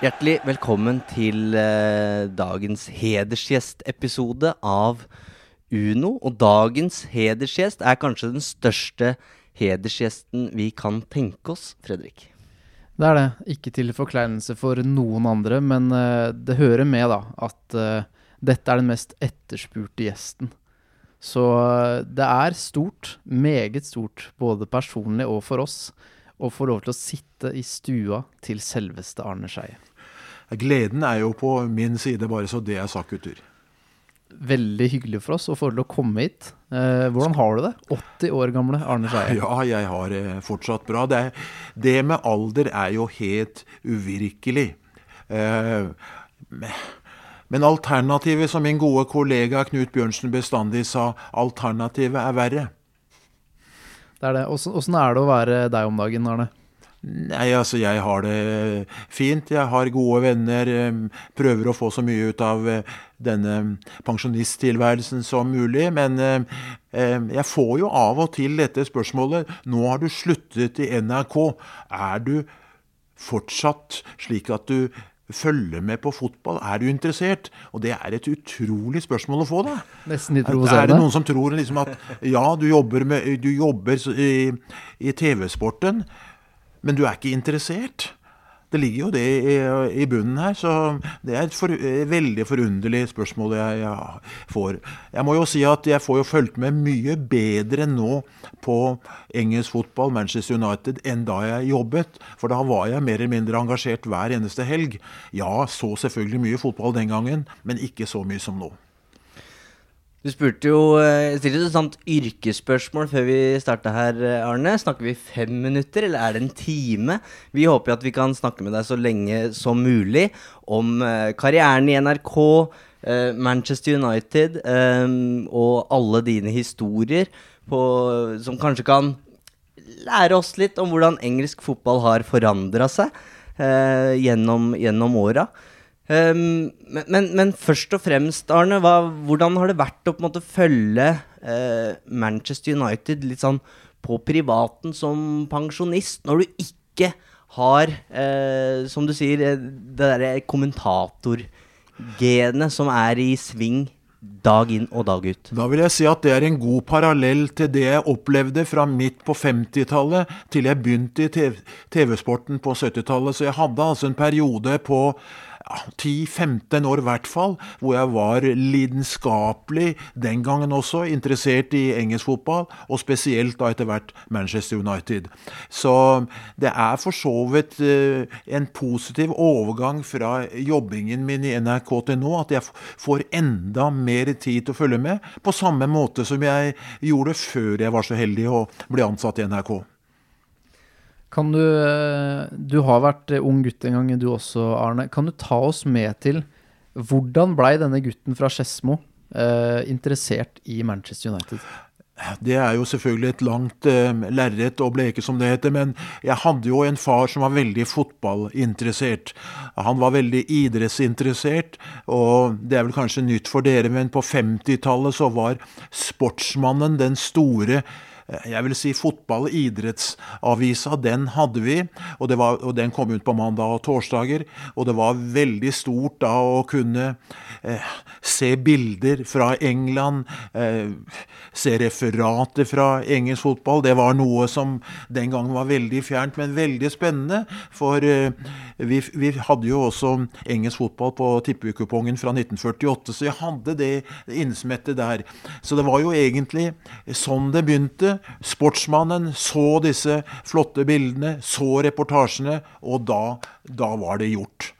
Hjertelig velkommen til eh, dagens hedersgjestepisode av Uno. Og dagens hedersgjest er kanskje den største hedersgjesten vi kan tenke oss, Fredrik. Det er det. Ikke til forkleinelse for noen andre, men eh, det hører med da at eh, dette er den mest etterspurte gjesten. Så eh, det er stort, meget stort, både personlig og for oss, å få lov til å sitte i stua til selveste Arne Skeie. Gleden er jo på min side, bare så det er sagt, gutter. Veldig hyggelig for oss å få lov til å komme hit. Eh, hvordan har du det? 80 år gamle Arne Skeie. Ja, jeg har det fortsatt bra. Det, det med alder er jo helt uvirkelig. Eh, men- alternativet, som min gode kollega Knut Bjørnsen bestandig sa, alternativet er verre. Det er det. Åssen er det å være deg om dagen, Arne? Nei, altså, jeg har det fint. Jeg har gode venner. eh, Prøver å få så mye ut av eh, denne pensjonisttilværelsen som mulig. Men eh, jeg får jo av og til dette spørsmålet Nå har du sluttet i NRK. Er du fortsatt slik at du følger med på fotball? Er du interessert? Og det er et utrolig spørsmål å få, da. Nesten litt Er det noen som tror liksom at ja, du jobber, med, du jobber i, i TV-sporten, men du er ikke interessert? Det ligger jo det i, i bunnen her, så det er et for, veldig forunderlig spørsmål jeg, jeg får. Jeg må jo si at jeg får jo fulgt med mye bedre nå på engelsk fotball, Manchester United, enn da jeg jobbet. For da var jeg mer eller mindre engasjert hver eneste helg. Ja, så selvfølgelig mye fotball den gangen, men ikke så mye som nå. Du spurte jo eh, stilte et sånt yrkesspørsmål før vi starta her, eh, Arne. Snakker vi fem minutter, eller er det en time? Vi håper at vi kan snakke med deg så lenge som mulig om eh, karrieren i NRK, Manchester United og alle dine historier på, som kanskje kan lære oss litt om hvordan engelsk fotball har forandra seg gjennom, gjennom åra. Um, men, men, først og fremst, Arne, hva, hvordan har det vært å på en måte følge uh, Manchester United litt sånn på privaten som pensjonist, når du ikke har, uh, som du sier, eh, det derre kommentatorgenet som er i sving dag inn og dag ut? Da vil jeg si at det er en god parallell til det jeg opplevde fra midt på 50-tallet til jeg begynte i TV- TV-sporten på 70-tallet. Så jeg hadde altså en periode på 10-15 år i hvert fall, hvor jeg var lidenskapelig, den gangen også, interessert i engelsk fotball, og spesielt da etter hvert Manchester United. Så det er for så vidt eh, en positiv overgang fra jobbingen min i NRK til nå, at jeg får enda mer tid til å følge med, på samme måte som jeg gjorde før jeg var så heldig å bli ansatt i NRK. Kan du Du har vært eh, ung gutt en gang, du også, Arne. Kan du ta oss med til hvordan blei denne gutten fra Skedsmo eh, interessert i Manchester United? Det er jo selvfølgelig et langt eh, lerret å bleke, som det heter, men jeg hadde jo en far som var veldig fotballinteressert. Han var veldig idrettsinteressert, og det er vel kanskje nytt for dere, men på 50-tallet så var sportsmannen den store jeg vil si fotball- og idrettsavisa, den hadde vi. Og, var, og, den kom ut på mandag og torsdager. Og det var veldig stort da å kunne eh, se bilder fra England, eh, se referater fra engelsk fotball. Det var noe som den gangen var veldig fjernt, men veldig spennende. For eh, vi, vi, hadde jo også engelsk fotball på tippekupongen fra 1948, så jeg hadde det innsmettet der. Så det var jo egentlig sånn det begynte. Sportsmannen så disse flotte bildene, så reportasjene, og da, da var det gjort.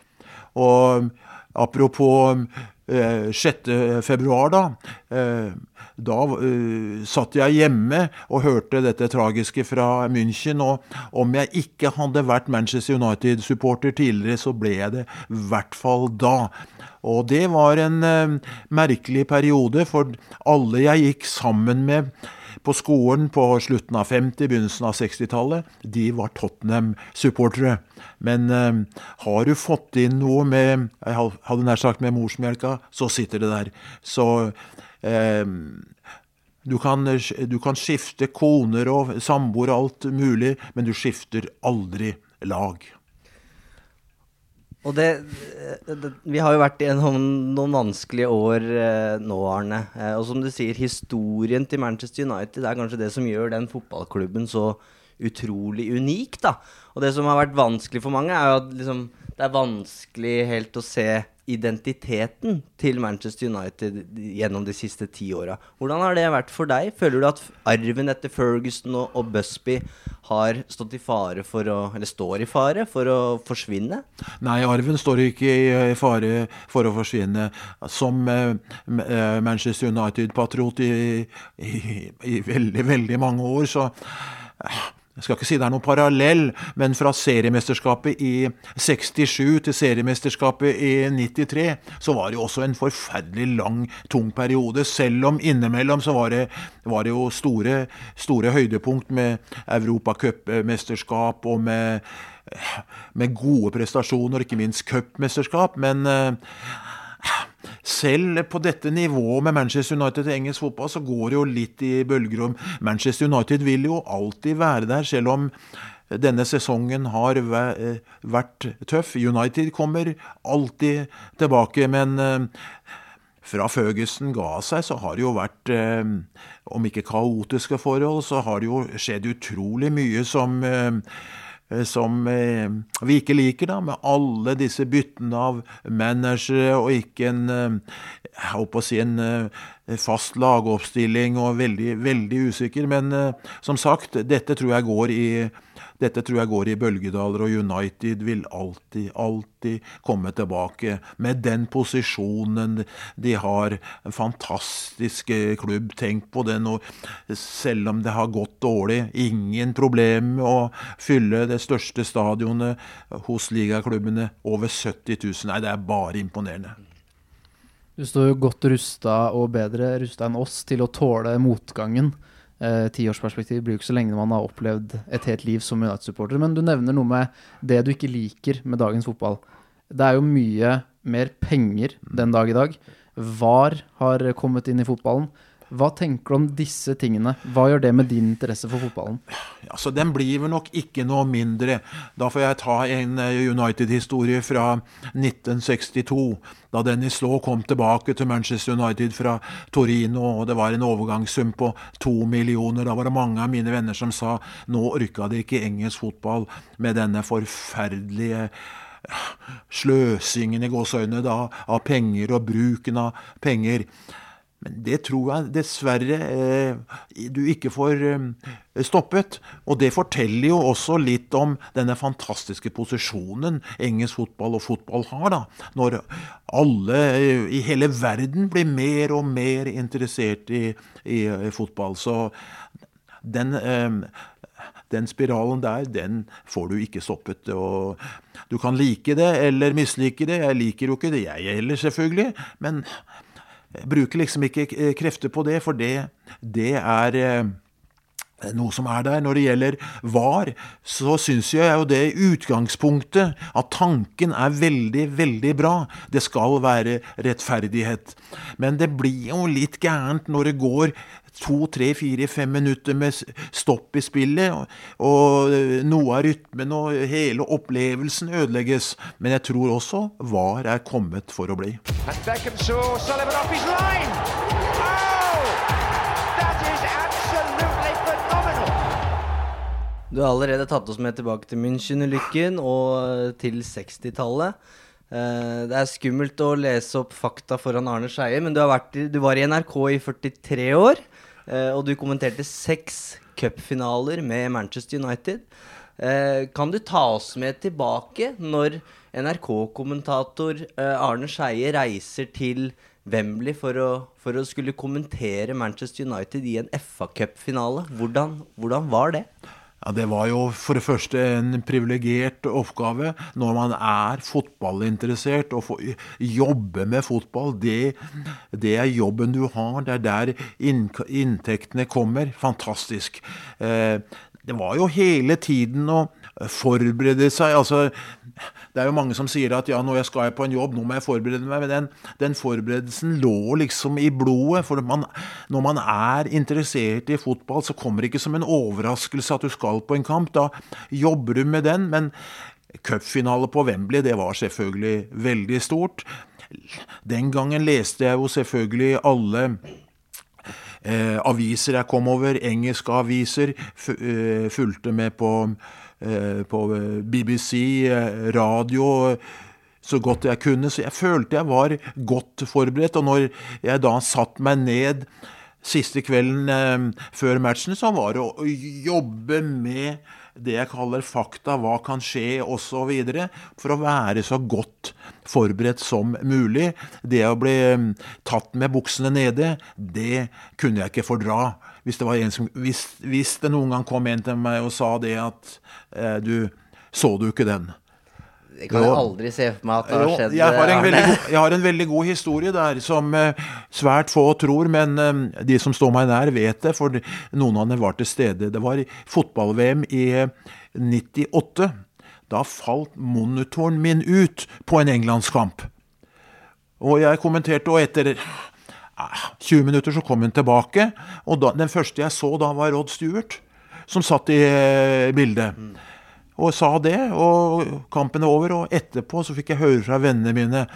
Og apropos eh, 6. februar, da. Eh, da eh, satt jeg hjemme og hørte dette tragiske fra München. Og om jeg ikke hadde vært Manchester United-supporter tidligere, så ble jeg det i hvert fall da. Og det var en uh, merkelig periode, for alle jeg gikk sammen med på skolen på slutten av 50-, begynnelsen av 60-tallet, de var Tottenham-supportere. Men eh, har du fått inn noe med jeg hadde nær sagt med morsmelka, så sitter det der. Så eh, du kan, du kan skifte koner og samboere og alt mulig, men du skifter aldri lag. Og det, det, Vi har jo vært gjennom noen vanskelige år eh, nå, Arne. Eh, og som du sier, historien til Manchester United er kanskje det som gjør den fotballklubben så utrolig unik. da. Og det som har vært vanskelig for mange, er jo at liksom, det er vanskelig helt å se identiteten til Manchester United gjennom de siste ti åra. Hvordan har det vært for deg? Føler du at arven etter Ferguson og, og, Busby har stått i fare for å Eller står i fare for å forsvinne? Nei, arven står ikke i fare for å forsvinne. Som eh, eh Manchester United-patriot i, i, i, veldig, veldig mange år, så eh, jeg skal ikke si det er noen parallell, men fra seriemesterskapet i 67 til seriemesterskapet i 93, så var det jo også en forferdelig lang, tung periode. Selv om innimellom så var det, var det jo store, store høydepunkt med europacupmesterskap og med, med gode prestasjoner, ikke minst cupmesterskap. Men selv på dette nivået med Manchester United i engelsk fotball, så går det jo litt i bølger om Manchester United vil jo alltid være der, selv om denne sesongen har vært tøff. United kommer alltid tilbake, men eh, fra Føgesen ga seg, så har det jo vært, eh, om ikke kaotiske forhold, så har det jo skjedd utrolig mye som eh, Eh, som eh, vi ikke liker, da, med alle disse byttene av managere og ikke en eh, jeg håper å si en fast lagoppstilling og veldig, veldig usikker. Men som sagt, dette tror jeg går i dette tror jeg går i bølgedaler, og United vil alltid, alltid komme tilbake med den posisjonen de har. En fantastisk klubb. Tenk på den. Og selv om det har gått dårlig, ingen problem med å fylle det største stadionet hos ligaklubbene. Over 70 000. Nei, det er bare imponerende. Du står jo godt rusta og bedre rusta enn oss til å tåle motgangen. Eh, tiårsperspektiv blir jo ikke så lenge man har opplevd et helt liv som United-supporter. Men du nevner noe med det du ikke liker med dagens fotball. Det er jo mye mer penger den dag i dag. VAR har kommet inn i fotballen. Hva tenker du om disse tingene? Hva gjør det med din interesse for fotballen? Ja, så Den blir vel nok ikke noe mindre. Da får jeg ta en eh, United-historie fra 1962. Da Dennis Law kom tilbake til Manchester United fra Torino, og det var en overgangssum på to millioner. Da var det mange av mine venner som sa nå orka de ikke engelsk fotball med denne forferdelige sløsingen i gåseøynene av penger og bruken av penger. Men det tror jeg dessverre eh, du ikke får eh, stoppet. Og det forteller jo også litt om denne fantastiske posisjonen engelsk fotball og fotball har, da. Når alle eh, i hele verden blir mer og mer interessert i, i, i fotball. Så den, den spiralen der, den får du ikke stoppet. og Du kan like det eller mislike det. Jeg liker jo ikke det, jeg heller, selvfølgelig. men bruker liksom ikke krefter på det, for det, det er eh, noe som er der. Når det gjelder VAR, så syns jeg jo det i utgangspunktet at tanken er veldig, veldig bra. Det skal være rettferdighet. Men det blir jo litt gærent når det går to, tre, fire, fem minutter med stopp i spillet, og, og noe av rytmen og hele opplevelsen ødelegges. Men jeg tror også VAR er kommet for å bli. Oh! That is absolutely phenomenal. Du har allerede tatt oss med tilbake til München-ulykken og til 60-tallet. Eh, Det er skummelt å lese opp fakta foran Arne Skeie, men du, har vært i, du var i NRK i 43 år. Eh, Og du kommenterte seks cupfinaler med Manchester United. Eh, Kan du ta oss med tilbake når NRK-kommentator eh, Arne Skeie reiser til Wembley for å, for å skulle kommentere Manchester United i en FA-cupfinale? Hvordan, hvordan var det? Ja, Det var jo for det første en privilegert oppgave når man er fotballinteressert. og får jobbe med fotball, det, det er jobben du har. Det er der inn, inntektene kommer. Fantastisk. Eh, det var jo hele tiden å forberede seg. altså det er jo mange som sier at ja, nå skal jeg på en jobb, nå må jeg forberede meg. Men den, den forberedelsen lå liksom i blodet. For man, når man er interessert i fotball, så kommer det ikke som en overraskelse at du skal på en kamp. Da jobber du med den. Men cupfinale på Wembley, det var selvfølgelig veldig stort. Den gangen leste jeg jo selvfølgelig alle eh, aviser jeg kom over, engelske aviser. Eh, fulgte med på, på BBC, eh, radio, så godt jeg kunne. Så jeg følte jeg var godt forberedt. Og når jeg da satte meg ned siste kvelden eh, før matchen, så var det å jobbe med det jeg kaller fakta, hva kan skje, osv. For å være så godt forberedt som mulig. Det å bli tatt med buksene nede, det kunne jeg ikke fordra. Hvis det, var en som, hvis, hvis det noen gang kom en til meg og sa det at eh, du Så du ikke den? Det kan jeg aldri se for meg at det har skjedd. jeg, har veldig jeg har en veldig god historie der som eh, svært få tror, men eh, de som står meg nær, vet det, for noen av dem var til stede. Det var fotball-VM i eh, 98. Da falt monitoren min ut på en englandskamp. Og jeg kommenterte, og etter 20 minutter så kom hun tilbake. Og da, den første jeg så da, var Rod Stewart, som satt i eh, bildet. Og sa det, og kampen er over. Og etterpå så fikk jeg høre fra vennene mine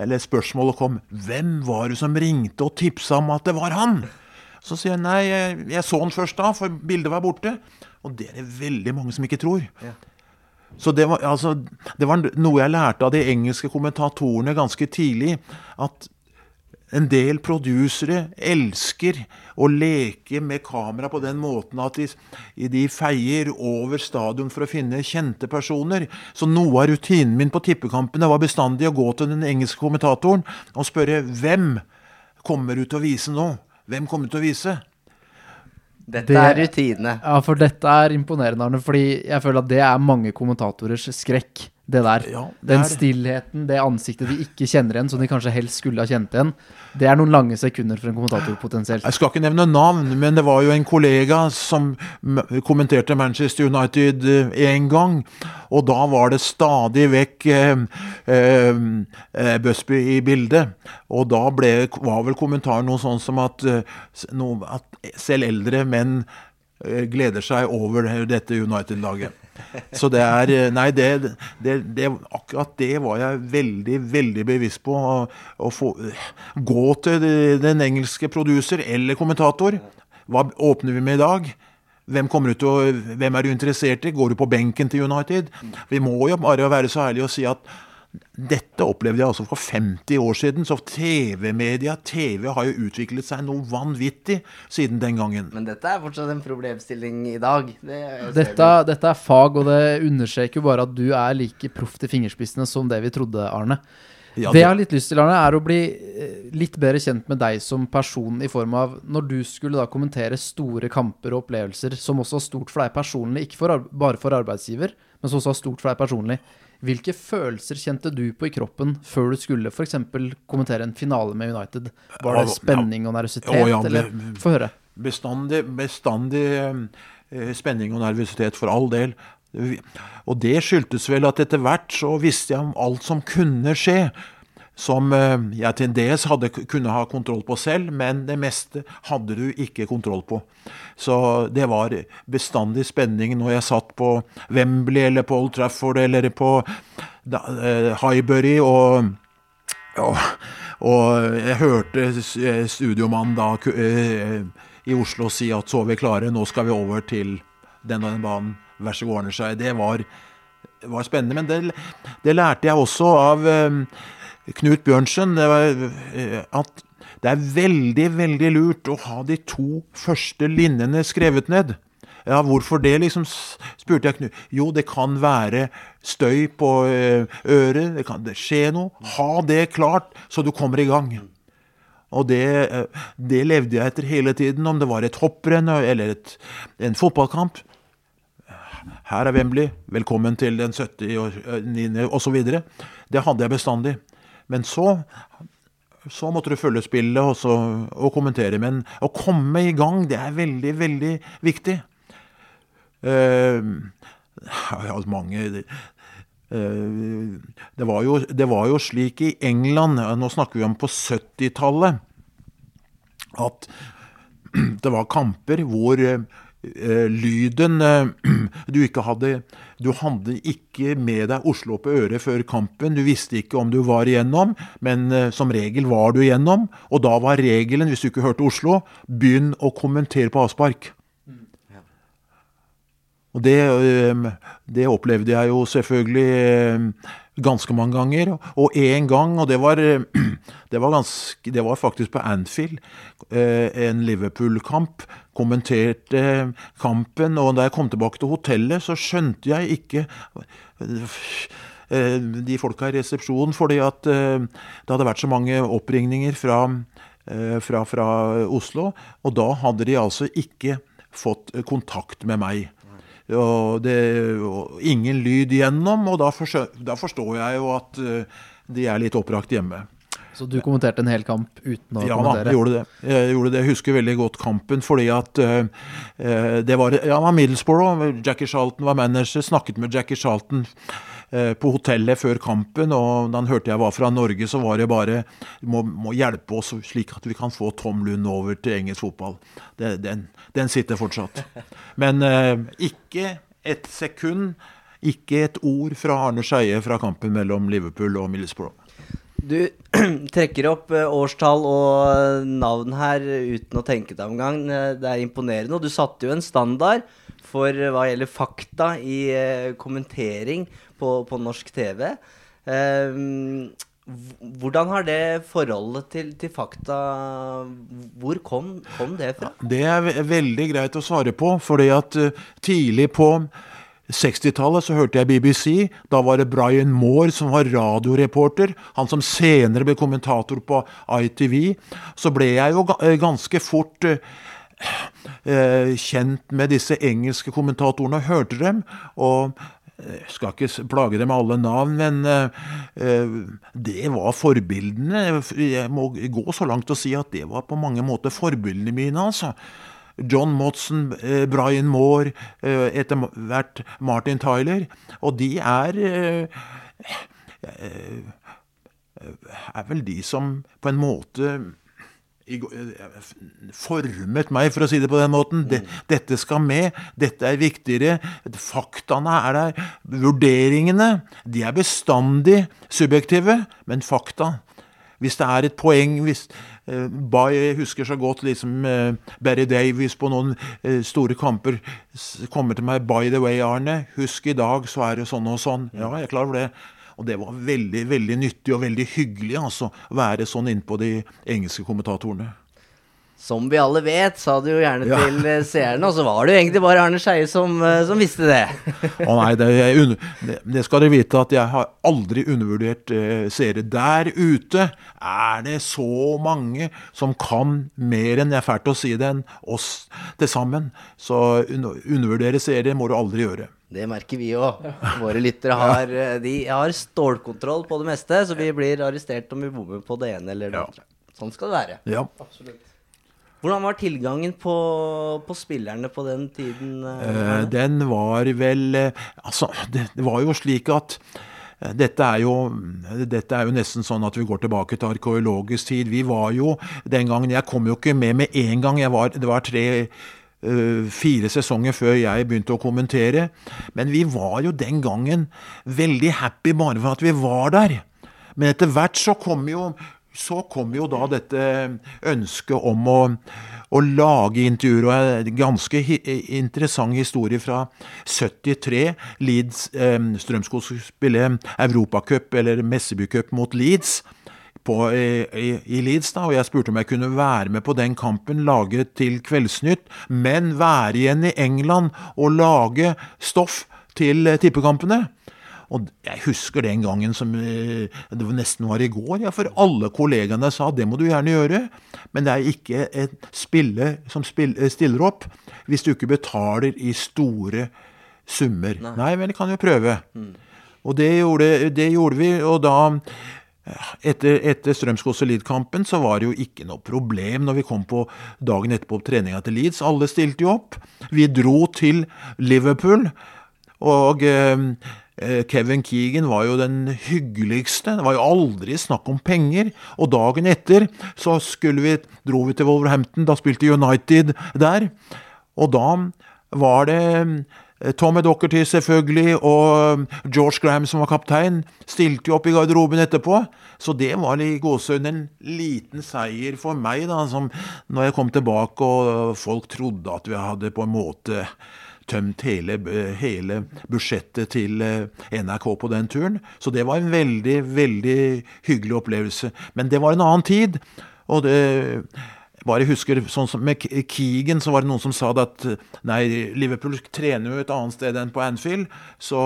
Eller spørsmålet kom Hvem var det som ringte og tipsa om at det var han? Så sier jeg nei, jeg, jeg så han først da, for bildet var borte. Og det er det veldig mange som ikke tror. Så det var, altså, det var noe jeg lærte av de engelske kommentatorene ganske tidlig. At en del produsere elsker å leke med kamera på den måten at de, de feier over stadion for å finne kjente personer. Så noe av rutinen min på tippekampene var bestandig å gå til den engelske kommentatoren og spørre hvem kommer du til å vise nå? Hvem kommer du til å vise? Dette Det- er rutine. Ja, for dette er imponerende, Arne. Fordi jeg føler at det er mange kommentatorers skrekk. Det der. Ja, det Den stillheten, det ansiktet de ikke kjenner igjen, som de kanskje helst skulle ha kjent igjen. Det er noen lange sekunder for en kommentator, potensielt. Jeg skal ikke nevne navn, men det var jo en kollega som kommenterte Manchester United én gang. Og da var det stadig vekk eh, eh, eh, Busby i bildet. Og da ble, var vel kommentaren noe sånn som at, eh, noe, at selv eldre menn eh, gleder seg over dette United-laget. Så det er eh, Nei, det, det, det, akkurat det var jeg veldig, veldig bevisst på. Å, å få, gå til den engelske produser eller kommentator. Hva åpner vi med i dag? Hvem, å, hvem er du interessert i? Går du på benken til United? Vi må jo bare være så ærlige og si at dette opplevde jeg altså for 50 år siden. Så TV-media, TV har jo utviklet seg noe vanvittig siden den gangen. Men dette er fortsatt en problemstilling i dag. Det Dette, dette er fag, og det understreker jo bare at du er like proff til fingerspissene som det vi trodde, Arne. Ja, det jeg har litt lyst til, Arne, er å bli eh, litt bedre kjent med deg som person i form av Når du skulle da kommentere store kamper og opplevelser som også var stort for deg personlig, ikke for, bare for arbeidsgiver, men som også var stort for deg personlig. Hvilke følelser kjente du på i kroppen før du skulle f.eks. kommentere en finale med United? Var det spenning og nervøsitet, ja, ja, eller Få høre. bestandig, bestandig eh, spenning og nervøsitet, for all del. Og det skyldtes vel at etter hvert så visste jeg om alt som kunne skje. Som eh, jeg til en dels hadde kunne ha kontroll på selv, men det meste hadde du ikke kontroll på. Så det var bestandig spenning når jeg satt på Wembley eller på Old Trafford eller på eh, Highbury og og, og jeg hørte eh, studiomannen da i Oslo si at så er vi klare, nå skal vi over til den og den banen. Vær så god, ordner seg. Det var, var spennende. Men det, det lærte jeg også av Knut Bjørnsen. Det var, eh, at det er veldig, veldig lurt å ha de to første linjene skrevet ned. Ja, hvorfor det, liksom, spurte jeg Knut. Jo, det kan være støy på eh, øret, det kan skje noe. Ha det klart, så du kommer i gang. Og det, eh, det levde jeg etter hele tiden, om det var et hopprenn eller et, en fotballkamp. Her er Wembley, velkommen til den 70. og eh, 9. osv. Det hadde jeg bestandig. Men så så måtte du følge spillet og, og kommentere. Men å komme i gang, det er veldig, veldig viktig. Uh, jeg har hatt mange eh, det, var jo, det var jo slik i England, nå snakker vi om på 70-tallet, at det var kamper hvor eh, eh, lyden eh, Du hadde Du hadde ikke med deg Oslo på øret før kampen. Du visste ikke om du var igjennom, men eh, som regel var du igjennom. Og da var regelen, hvis du ikke hørte Oslo, begynn å kommentere på avspark. Og det, eh, det opplevde jeg jo selvfølgelig eh, ganske mange ganger. Og én gang, og det var, det var, ganske, det var faktisk på Anfield, eh, en Liverpool-kamp. Kommenterte kampen, og da jeg kom tilbake til hotellet, så skjønte jeg ikke eh, de folka i resepsjonen, fordi at eh, det hadde vært så mange oppringninger fra, fra, fra Oslo. Og da hadde de altså ikke fått kontakt med meg. Og det, og ingen lyd igjennom, og da, forsø- da forstår jeg jo at eh, de er litt oppbrakt hjemme. Så du kommenterte en hel kamp uten å Ja kommentere? kommentere? jeg gjorde det. Jeg gjorde det. Jeg husker veldig godt kampen fordi at eh, det var, ja, det var Middlesbrough. Jackie Charlton var manager. Snakket med Jackie Charlton på hotellet før kampen, og da han hørte jeg var fra Norge, så var det bare må, må hjelpe oss slik at vi kan få Tom Lund over til engelsk fotball. Det, den, den sitter fortsatt. Men eh, ikke et sekund, ikke et ord fra Arne Skeie fra kampen mellom Liverpool og Middlesbrough. Du trekker opp eh, årstall og navn her uten å tenke deg om gang. Eh, Det er imponerende. Og du satte jo en standard for eh, hva gjelder fakta i eh, kommentering på, på norsk TV. Eh, Hvordan har det forholdet til, til fakta Hvor kom, kom det fra? Det er veldig greit å svare på, fordi at tidlig på 60-tallet så hørte jeg BBC. Da var det Brian Moore som var radioreporter. Han som senere ble kommentator på ITV. Så ble jeg jo ganske fort kjent med disse engelske kommentatorene og hørte dem. Og jeg skal ikke plage dem med alle navn, men eh, eh, det var forbildene. Jeg må gå så langt og si at det var på mange måter forbildene mine, altså. John Motson, eh, Brian Moore, eh, etter hvert Martin Tyler. Og de er eh, eh, er vel de som på en måte eh, formet meg, for å si det på den måten. Det, dette skal med. Dette er viktigere. Faktaene er der. Vurderingene de er bestandig subjektive, men fakta Hvis det er et poeng hvis, eh, by, Jeg husker så godt liksom eh, Barry Davies på noen eh, store kamper kommer til meg 'By the way, Arne, husk i dag så er det sånn og sånn'. Ja, jeg er klar over det. Og det var veldig veldig nyttig og veldig hyggelig altså, å være sånn innpå de engelske kommentatorene. Som vi alle vet, sa du jo gjerne Ja. til eh, seerne, og så var det jo egentlig bare Arne Skeie som, eh, som visste det. Å nei, det, jeg, det, det skal dere vite at jeg har aldri undervurdert eh, seere. Der ute er det så mange som kan mer enn, jeg er fælt å si det, enn oss til sammen. Så un undervurdere seere må du aldri gjøre. Det merker vi òg. Våre lyttere har, eh, de har stålkontroll på det meste, så vi blir arrestert om vi bommer på det ene eller det Ja. andre. Sånn skal det være. Ja. Hvordan var tilgangen på, på spillerne på den tiden? Eh, den var vel eh, Altså, det, det var jo slik at dette er, jo, dette er jo nesten sånn at vi går tilbake til arkeologisk tid. Vi var jo den gangen Jeg kom jo ikke med med en gang. Var, det var tre fire sesonger før jeg begynte å kommentere. Men vi var jo den gangen veldig happy bare for at vi var der. Men etter hvert så kom jo, så kom jo da dette ønsket om å, å lage intervjuer. Og en ganske hi interessant historie fra 73. Leeds eh, Strømskog spille Europacup eller Messebycup mot Leeds. På, i, i, i Leeds da, og jeg spurte om jeg kunne være med på den kampen, lage til Kveldsnytt, men være igjen i England og lage stoff til eh, tippekampene. Og jeg husker den gangen som eh, det var nesten var i går, ja, for alle kollegaene sa det må du gjerne gjøre, men det er ikke et spille som eh, stiller opp hvis du ikke betaler i store summer. Nei, men jeg kan jo prøve. Og det gjorde, det gjorde vi, og da etter, etter Strømsgodset Leeds-kampen så var det jo ikke noe problem når vi kom på dagen etterpå på treninga til Leeds. Alle stilte jo opp. Vi dro til Liverpool, og eh, Kevin Keegan var jo den hyggeligste. Det var jo aldri snakk om penger. Og dagen etter så vi, dro vi til Wolverhampton. Da spilte United der. Og da var det Tommy Dockerty selvfølgelig, og George Graham som var kaptein, stilte jo opp i garderoben etterpå. Så det var i gåsehud en liten seier for meg, da, som når jeg kom tilbake og folk trodde at vi hadde på en måte tømt hele, hele budsjettet til NRK på den turen. Så det var en veldig, veldig hyggelig opplevelse. Men det var en annen tid. og det bare husker, sånn som Med Keegan så var det noen som sa det at nei, Liverpool trener jo et annet sted enn på Anfield. Så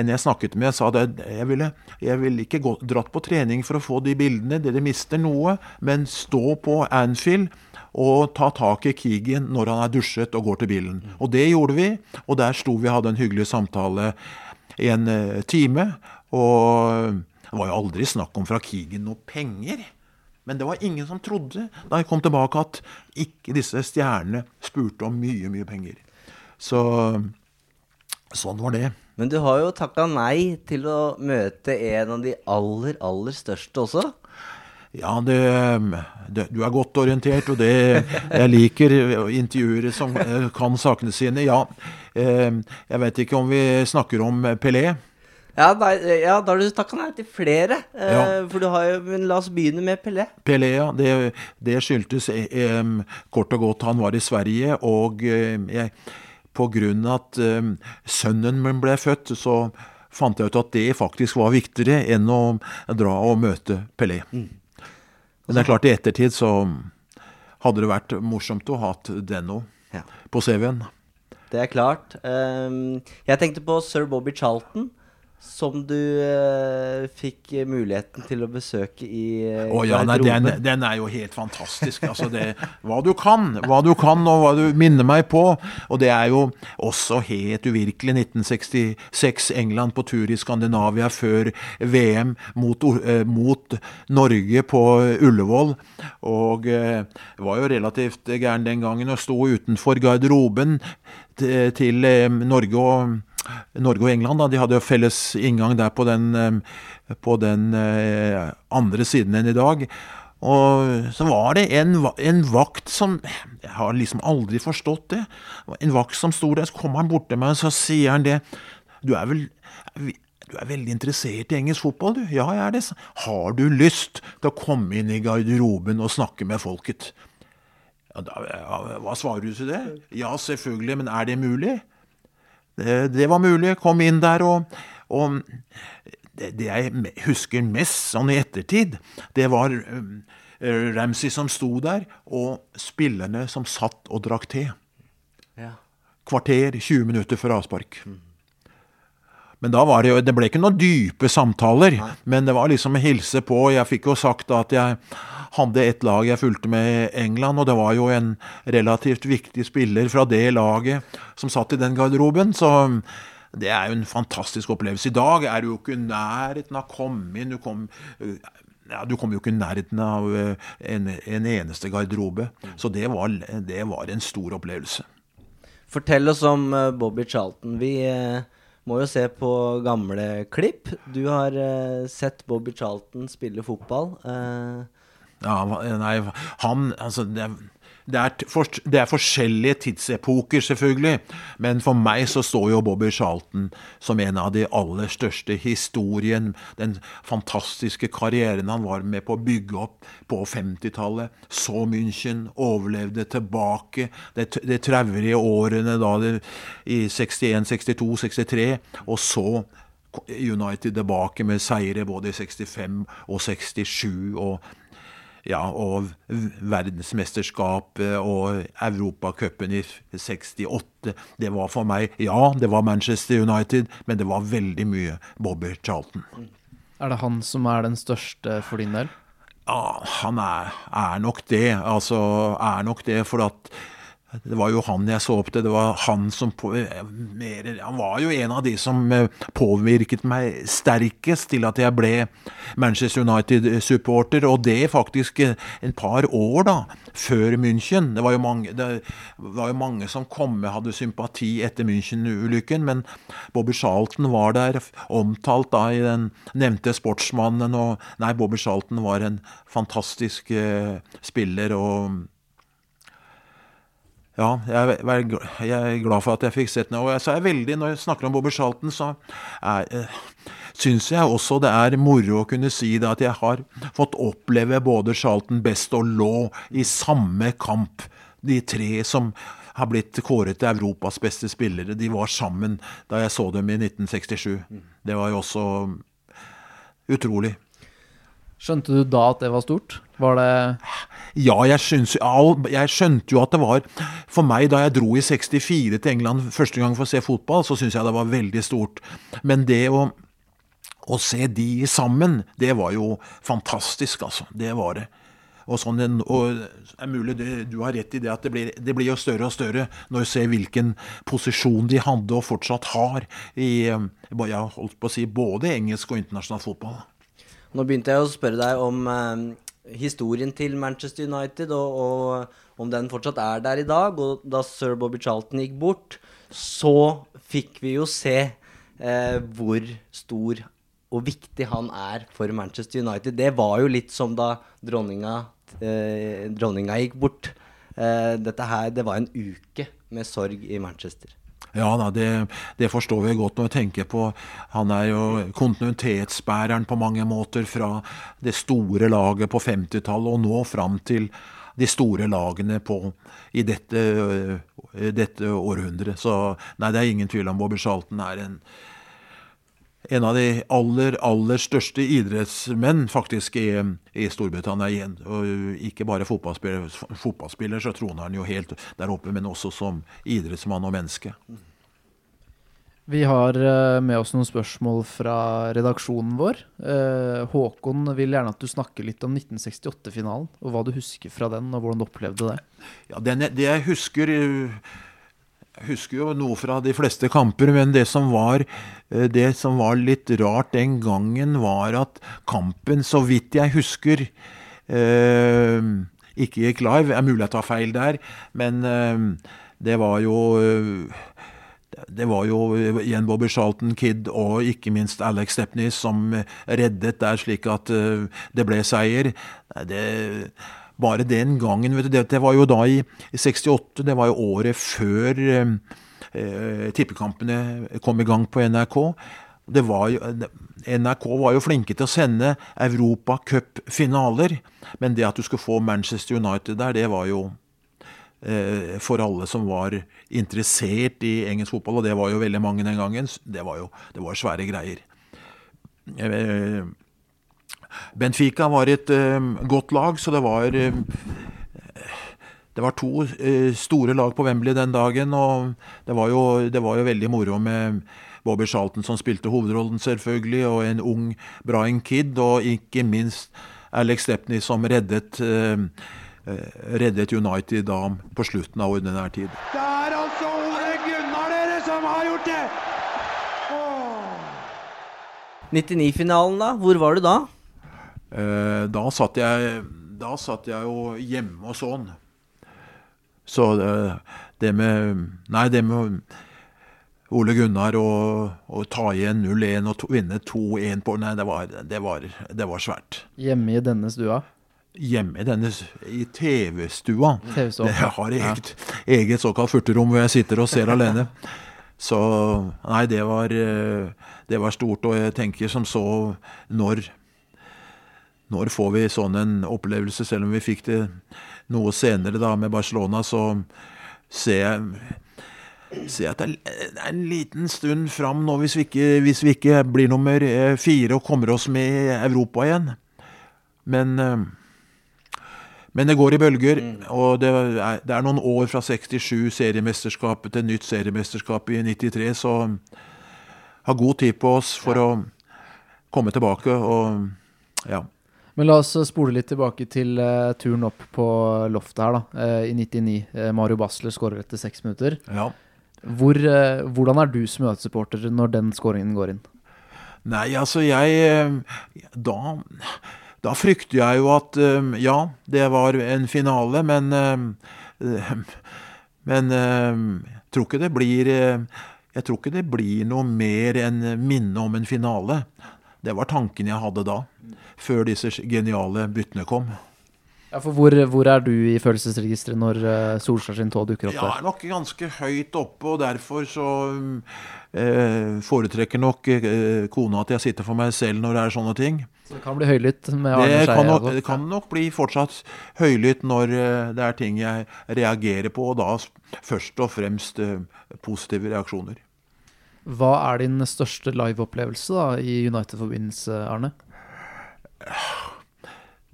en jeg snakket med, sa at jeg ville, jeg ville ikke gå, dratt på trening for å få de bildene, dere mister noe, men stå på Anfield og ta tak i Keegan når han er dusjet og går til bilen. Og det gjorde vi, og der sto vi og hadde en hyggelig samtale i en uh, time. Og det var jo aldri snakk om fra Keegan noe penger. Men det var ingen som trodde da jeg kom tilbake at ikke disse stjernene spurte om mye, mye penger. Så sånn var det. Men du har jo takka nei til å møte en av de aller, aller største også. Ja, det, det, du er godt orientert, og det Jeg liker intervjuere som kan sakene sine. Ja, jeg vet ikke om vi snakker om Pelé. Ja, nei, ja da har du takka nei til flere. Ja. Eh, for du har jo Men la oss begynne med Pelé. Pelé, ja. Det, det skyldtes eh, kort og godt han var i Sverige, og eh, jeg, på grunn av at eh, sønnen min ble født, så fant jeg ut at det faktisk var viktigere enn å dra og møte Pelé. Men det er klart, i ettertid så hadde det vært morsomt å ha hatt den òg, Ja. på CV-en. Det er klart. Ehm, jeg tenkte på sir Bobby Charlton. Som du uh, fikk muligheten til å besøke i uh, Å ja, nei, den, den er jo helt fantastisk. Altså det, hva du kan, hva du kan og hva du minner meg på. Og det er jo også helt uvirkelig. 1966, England på tur i Skandinavia før VM mot, uh, mot Norge på Ullevål. Og var jo relativt gæren den gangen og sto utenfor garderoben til, Norge og Norge og England da, de hadde jo felles inngang der på den, eh, på den eh, andre siden enn i dag. Og så var det en, en vakt som Jeg har liksom aldri forstått det. En vakt som sto der, så kom han bort til meg og så sier han det. Du er vel du er veldig interessert i engelsk fotball, du? Ja, jeg er det. Har du lyst til å komme inn i garderoben og snakke med folket? Ja, da, ja, hva svarer du til det? Ja, selvfølgelig, men er det mulig? Det, var mulig. Kom inn der, og, og det, det jeg husker mest sånn i ettertid, det var um, Ramsey som sto der, og spillerne som satt og drakk te. Ja. Kvarter, 20 minutter før avspark. Men da var det jo Det ble ikke noen dype samtaler, men det var liksom hilse på. Jeg fikk jo sagt at jeg hadde et lag jeg fulgte med i England, og det var jo en relativt viktig spiller fra det laget som satt i den garderoben. Så det er jo en fantastisk opplevelse. I dag er du jo ikke i nærheten av å komme inn. Du kom, ja, Du kom jo ikke i nærheten av eh, en, en eneste garderobe. Så det var, det var en stor opplevelse. Fortell oss om eh, Bobby Charlton. Vi eh, må jo se på gamle klipp. Du har eh, sett Bobby Charlton spille fotball. Eh, Ja, nei, han Altså, det det er, for, det er forskjellige tidsepoker, selvfølgelig. Men for meg så står jo Bobby Charlton som en av de aller største historien. Den fantastiske karrieren han var med på å bygge opp på 50-tallet. Så München, overlevde tilbake. de, t- traurige årene da det, i 61, 62, 63. Og så United tilbake med seire både i 65 og 67. og ja, og verdensmesterskapet og Europacupen i 68. Det var for meg Ja, det var Manchester United, men det var veldig mye Bobby Charlton. Er det han som er den største for din del? Ja, han er, er nok det. Altså, er nok det, for at det var jo han jeg så opp til. Det var han som på, mer, Han var jo en av de som eh, påvirket meg sterkest til at jeg ble Manchester United-supporter, og det faktisk eh, en par år da, før München. Det var jo mange, var jo mange som kom med, hadde sympati etter München-ulykken, men Bobby Charlton var der, omtalt da i den nevnte Sportsmannen, og nei, Bobby Charlton var en fantastisk eh, spiller. og ja, jeg er, glad for at jeg fikk sett den. Og så er veldig, når jeg snakker om Bobby Charlton, så er, eh, syns jeg også det er moro å kunne si det at jeg har fått oppleve både Charlton, Best og Law i samme kamp. De tre som har blitt kåret til Europas beste spillere, de var sammen da jeg så dem i 1967. Det var jo også utrolig. Skjønte du da at det var stort? Var det Ja, jeg, syns, jeg skjønte jo at det var For meg, da jeg dro i 64 til England første gang for å se fotball, så syns jeg det var veldig stort. Men det å, å se de sammen, det var jo fantastisk, altså. Det var det. Og, sånn, og er mulig det, du har rett i det at det blir, det blir jo større og større når du ser hvilken posisjon de hadde og fortsatt har i eh, jeg holdt på å si, både engelsk og internasjonal fotball. Nå begynte jeg å spørre deg om eh, historien til Manchester United, og, og om den fortsatt er der i dag. Og da sir Bobby Charlton gikk bort, så fikk vi jo se eh, hvor stor og viktig han er for Manchester United. Det var jo litt som da dronninga, eh, dronninga gikk bort. Eh, dette her, det var en uke med sorg i Manchester. Ja da, det, det forstår vi godt når vi tenker på Han er jo kontinuitetsbæreren på mange måter fra det store laget på 50-tallet og nå fram til de store lagene på, i dette, øh, dette århundret. Så nei, det er ingen tvil om Bobby Charlton er en, en av de aller, aller største idrettsmenn faktisk i, i Storbritannia igjen. Og ikke bare fotballspiller, fotballspiller, så troner han jo helt der oppe, men også som idrettsmann og menneske. Vi har eh, med oss noen spørsmål fra redaksjonen vår. Eh, Håkon vil gjerne at du snakker litt om 1968-finalen, og hva du husker fra den, og hvordan du opplevde det. Ja, den, det jeg husker øh, Jeg husker jo noe fra de fleste kamper, men det som var øh, Det som var litt rart den gangen, var at kampen, så vidt jeg husker eh, Ikke gikk live. Det er mulig jeg tar feil der, men eh, det var jo øh, det var jo igjen Bobby Charlton Kid og ikke minst Alex Stepney som reddet der, slik at øh, det ble seier. Det, bare den gangen du, det, det var jo da i, i 68, det var jo året før øh, øh, tippekampene kom i gang på NRK. Var jo, NRK var jo flinke til å sende Europacup-finaler, men det at du skulle få Manchester United der, det var jo eh, for alle som var interessert i engelsk fotball, og det var jo veldig mange den gangen, det var jo det var svære greier. Eh, Benfica var et eh, godt lag, så det var eh, det var to eh, store lag på Wembley den dagen, og det var, jo, det var jo veldig moro med Bobby Charlton som spilte hovedrollen, selvfølgelig, og en ung Brian Kidd, og ikke minst Alex Stepney som reddet reddet United da på slutten av ordinær tid. Det er altså Ole Gunnar dere som har gjort det! 99-finalen, da? Hvor var du da? Eh, da satt jeg Da satt jeg jo hjemme og sånn. Så det, det med Nei, det med Ole Gunnar og ta igjen 0-1 og to, vinne 2-1 på Nei, det var, det, var, det var svært. Hjemme i denne stua. Hjemme i denne i TV-stua. TV jeg har eget, eget såkalt furterom hvor jeg sitter og ser alene. Så nei, det var, eh, det var stort. Og jeg tenker som så når Når får vi sånn en opplevelse, selv om vi fikk det noe senere da med Barcelona, så ser jeg ser jeg at det er en liten stund fram nå hvis vi ikke, hvis vi ikke blir nummer eh, fire og kommer oss med i Europa igjen. Men eh, men det går i bølger, og det er, det er noen år fra 67 seriemesterskapet til nytt seriemesterskap i 93, så ha god tid på oss for å komme tilbake og ja. Men la oss spole litt tilbake til uh, turen opp på loftet her, da. Uh, I 99. Uh, Mario Basler skårer etter seks minutter. ja. Hvor, eh, hvordan er du som møtesupporter når den skåringen går inn? Nei, altså jeg eh, Da, da frykter jeg jo at eh, Ja, det var en finale, men eh, Men eh, jeg tror ikke det blir eh, Jeg tror ikke det blir noe mer enn minne om en finale. Det var tanken jeg hadde da, før disse geniale byttene kom. Ja, for hvor, hvor er du i følelsesregisteret når uh, Solskjær sin tå dukker opp Jeg er nok ganske høyt oppe, og derfor så eh, foretrekker nok eh, kona at jeg sitter for meg selv når det er sånne ting. Så det kan bli høylytt med Arne Det kan, nok, altså. det kan nok bli fortsatt høylytt når eh, det er ting jeg reagerer på, og da først og fremst eh, positive reaksjoner. Hva er din største liveopplevelse i United-forbindelse, Arne?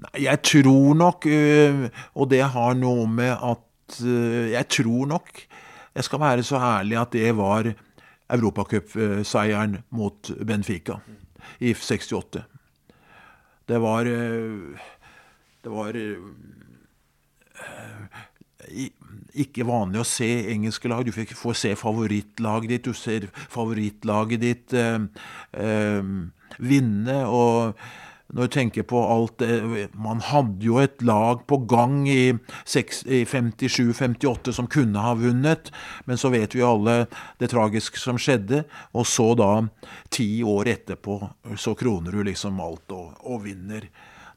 Nei, jeg tror nok, øh, og det har noe med at øh, Jeg tror nok, jeg skal være så ærlig at det var europacupseieren mot Benfica i 68. Det var øh, Det var i- ikke vanlig å se engelske lag. Du fikk få se favorittlaget ditt, du ser favorittlaget ditt eh, eh, vinne. og når du tenker på alt det Man hadde jo et lag på gang i, i 57-58 som kunne ha vunnet, men så vet vi alle det tragiske som skjedde. Og så da, ti år etterpå, så kroner du liksom alt og, og vinner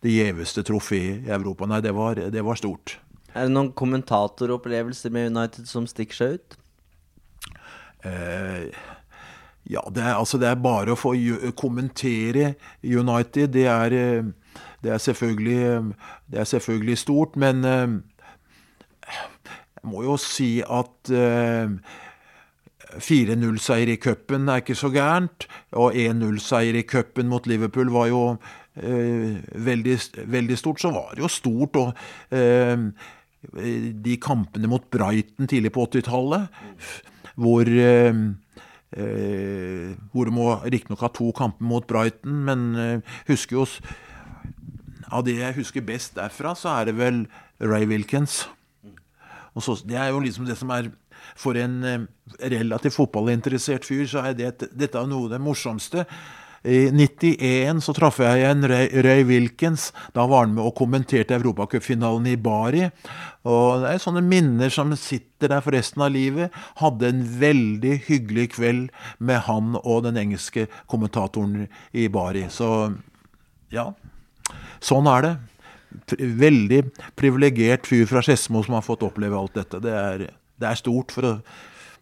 det gjeveste trofeet i Europa. Nei, det var, det var stort. Er det noen kommentatoropplevelser med United som stikker seg ut? Eh, ja, det er, altså det er bare å få kommentere United. Det er, eh, det er, selvfølgelig, eh, det er selvfølgelig stort, men eh, jeg må jo si at eh, 4-0-seier i cupen er ikke så gærent, og 1-0-seier i cupen mot Liverpool var jo veldig, veldig stort. Så var det jo stort og eh, de kampene mot Brighton tidlig på 80-tallet, hvor eh, eh, hvor du må riktignok ha to kamper mot Brighton, men eh, husker jo Av det jeg husker best derfra, så er det vel Ray Wilkins. Så, det er jo liksom det som er For en eh, relativt fotballinteressert fyr, så er det, dette er noe av det morsomste. I 91 så traff jeg igjen Ray, Ray Wilkins. Da var han med og kommenterte europacupfinalen i Bari. Og det er sånne minner som sitter der for resten av livet. Hadde en veldig hyggelig kveld med han og den engelske kommentatoren i Bari. Så ja, sånn er det. Veldig privilegert fyr fra Skedsmo som har fått oppleve alt dette. Det er, det er stort, for å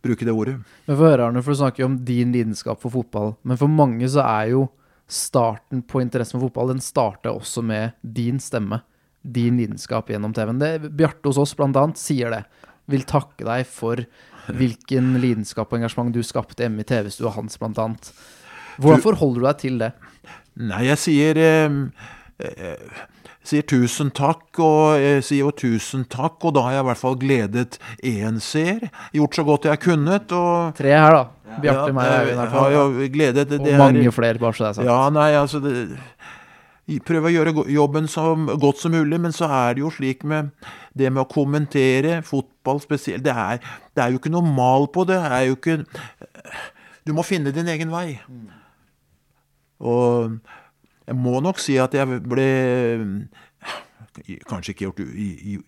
bruke det ordet. Men få høre, Arne, for du snakker jo om din lidenskap for fotball. Men for mange så er jo starten på interessen for fotball, den starter også med din stemme. Din lidenskap gjennom TV-en. Bjarte hos oss blant annet sier det. Vil takke deg for hvilken lidenskap og engasjement du skapte hjemme i TV-stua hans, blant annet. Hvordan forholder du deg til det? Nei, jeg sier eh, eh, sier tusen takk, og jeg sier jo tusen takk, og da har jeg i hvert fall gledet én seer. Gjort så godt jeg kunnet, og Tre her, da. Bjarte, Ja, meg i hvert har fall. jo gledet det, Og det mange er, flere, bare så det er sagt. Ja, nei, altså det, prøve å gjøre jobben så godt som mulig, men så er det jo slik med det med å kommentere fotball spesielt Det er, det er jo ikke noe mal på det. det er jo ikke Du må finne din egen vei. Og jeg må nok si at jeg ble Kanskje ikke gjort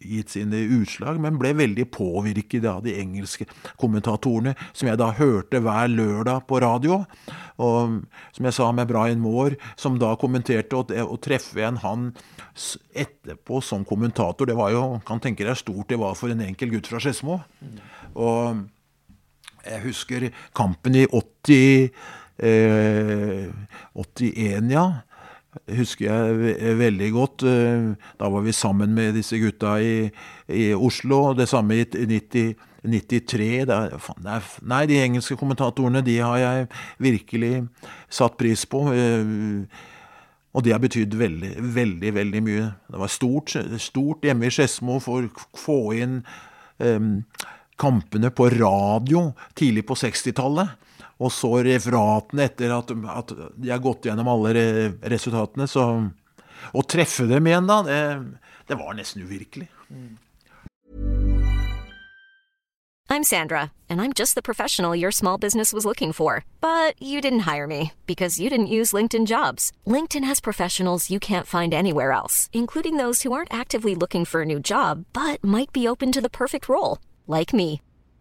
gitt sine utslag, men ble veldig påvirket av de engelske kommentatorene, som jeg da hørte hver lørdag på radio. Og som jeg sa med Brian Moore, som da kommenterte, å treffe en han etterpå som kommentator, det var jo, kan tenke deg stort det var for en enkel gutt fra Skedsmo. Og jeg husker kampen i 80, eh, 81, ja. Husker jeg veldig godt. Eh, Da var vi sammen med disse gutta i, i Oslo. og Det samme i 90, 93. Det er, faen, det er, nei, de engelske kommentatorene de har jeg virkelig satt pris på. eh, Og det har betydd veldig, veldig, veldig mye. Det var stort, stort hjemme i Skedsmo for å få inn um, kampene på radio tidlig på 60-tallet. Og så referatene etter at, at de har gått gjennom alle re resultatene. Så å treffe dem igjen da, det, det var nesten uvirkelig. I'm Sandra, and I'm just the professional your small business was looking for. But you didn't hire me because you didn't use LinkedIn jobs. LinkedIn has professionals you can't find anywhere else, including those who aren't actively looking for a new job but might be open to the perfect role, like me.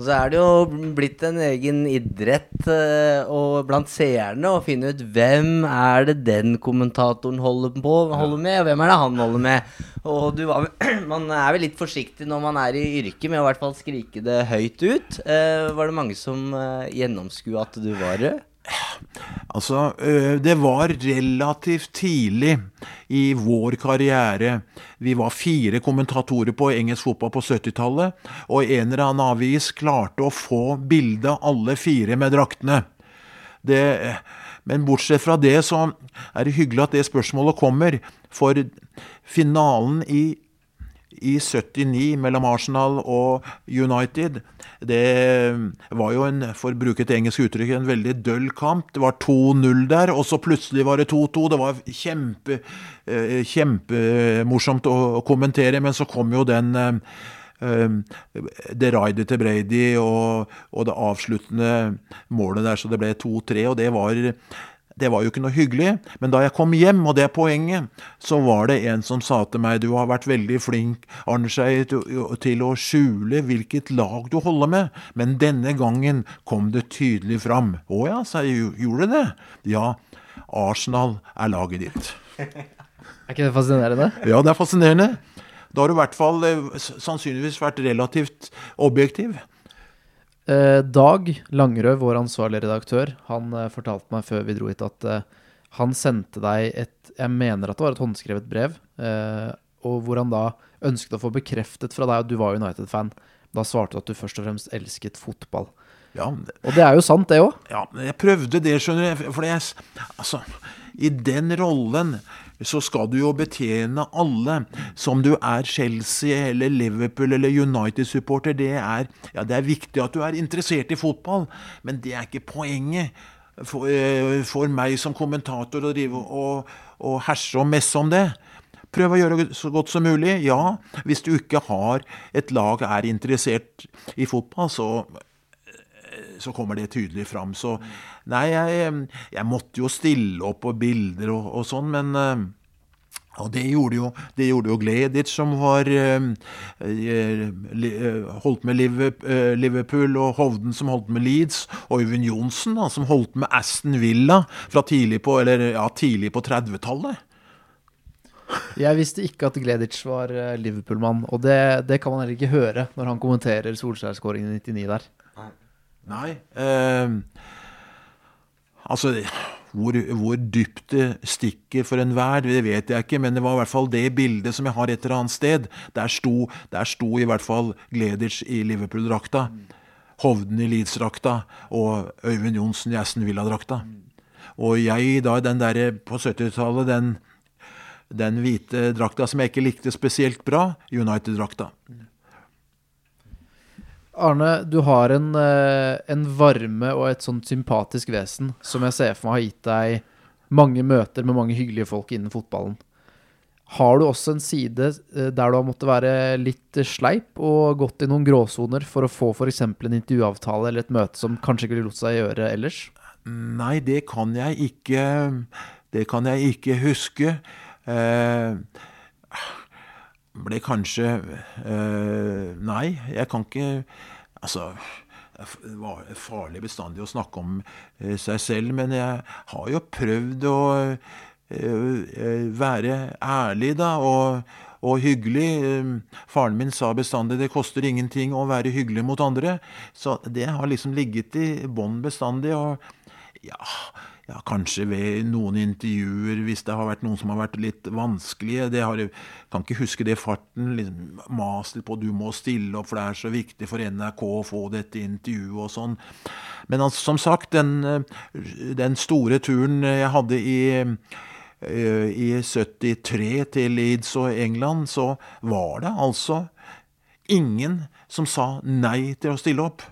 Og så er det jo blitt en egen idrett eh, og blant seerne å finne ut hvem er det den kommentatoren holder på holder med, og hvem er det han holder med. Og du man er vel litt forsiktig når man er i yrket med å i hvert fall skrike det høyt ut. Eh, var det mange som uh, gjennomskua at du var rød? Altså, øh, det var relativt tidlig i vår karriere. Vi var fire kommentatorer på engelsk fotball på 70-tallet, og en eller annen avis klarte å få bilde av alle fire med draktene. Det, men bortsett fra det, så er det hyggelig at det spørsmålet kommer, for finalen i i 79 mellom Arsenal og United. Det var jo en, for å bruke et engelsk uttrykk, en veldig døll kamp. Det var 2-0 der, og så plutselig var det 2-2. Det var kjempe, eh, kjempemorsomt å, å kommentere, men så kom jo den eh, eh, det raidet til Brady og, og det avsluttende målet der, så det ble 2-3, og det var det var jo ikke noe hyggelig, men da jeg kom hjem, og det er poenget, så var det en som sa til meg du har vært veldig flink, Arnskei, til, å skjule hvilket lag du holder med, men denne gangen kom det tydelig fram. Å ja, sa jeg, gjorde det? Ja, Arsenal er laget ditt. Er ikke det fascinerende? Ja, det er fascinerende. Da har du i hvert fall eh, sannsynligvis vært relativt objektiv. Eh, Dag Langerød, vår ansvarlige redaktør, han eh, fortalte meg før vi dro hit at eh, Han sendte deg et Jeg mener at det var et håndskrevet brev, eh, og hvor han da ønsket å få bekreftet fra deg at du var United-fan. Da svarte du at du først og fremst elsket fotball. Ja, Og det er jo sant, det òg. Ja, jeg prøvde det, skjønner du. For jeg, altså, i den rollen så skal du jo betjene alle. Som du er Chelsea eller Liverpool eller United-supporter. Det ja, det er viktig at du er interessert i fotball, men det er ikke poenget. For, eh, for meg som kommentator å drive og, og herse og messe om det. Prøv å gjøre det så godt som mulig. Ja, hvis du ikke har et lag er interessert i fotball, så så kommer det tydelig fram. Så nei, jeg, jeg måtte jo stille opp på bilder og, og sånn, men og det gjorde jo, det gjorde jo Gleditsch, som var eh, eh, holdt med eh, Liverpool, og Hovden, som holdt med Leeds, og Øyvind Johnsen, da, som holdt med Aston Villa fra tidlig på, ja, på 30-tallet. Jeg visste ikke at Gleditsch var eh, Liverpool-mann, og det, det kan man heller ikke høre når han kommenterer Solskjær-skåringen i 99 der. Nei. Eh, altså hvor, hvor dypt det stikker for enhver, det vet jeg ikke, men det var i hvert fall det bildet som jeg har et eller annet sted. Der sto, der sto i hvert fall Gleditsch i Liverpool-drakta, Hovden i Leeds-drakta og Øyvind Johnsen i Aston Villa-drakta. Og jeg da, den derre på 70-tallet, den, den hvite drakta som jeg ikke likte spesielt bra, United-drakta. Arne, du har en, eh, en varme og et sånt sympatisk vesen som jeg ser for meg har gitt deg mange møter med mange hyggelige folk innen fotballen. Har du også en side eh, der du har måttet være litt sleip og gått i noen gråsoner for å få f.eks. en intervjuavtale eller et møte som kanskje ikke lot seg gjøre ellers? Nei, det kan jeg ikke Det kan jeg ikke huske. Eh, ble kanskje eh, Nei, jeg kan ikke Altså det var farlig bestandig å snakke om eh, seg selv, men jeg har jo prøvd å eh, være ærlig, da, og, og hyggelig. Faren min sa bestandig 'det koster ingenting å være hyggelig mot andre', så det har liksom ligget i bånn bestandig. og ja, ja, kanskje ved noen intervjuer, hvis det har vært noen som har vært litt vanskelige. Det har, jeg kan ikke huske det farten. Liksom, mas litt på du må stille opp, for det er så viktig for NRK å få dette intervjuet og sånn. Men altså, som sagt, den, eh, den store turen jeg hadde i eh, i 73 til Leeds og England, så var det altså ingen som sa nei til å stille opp.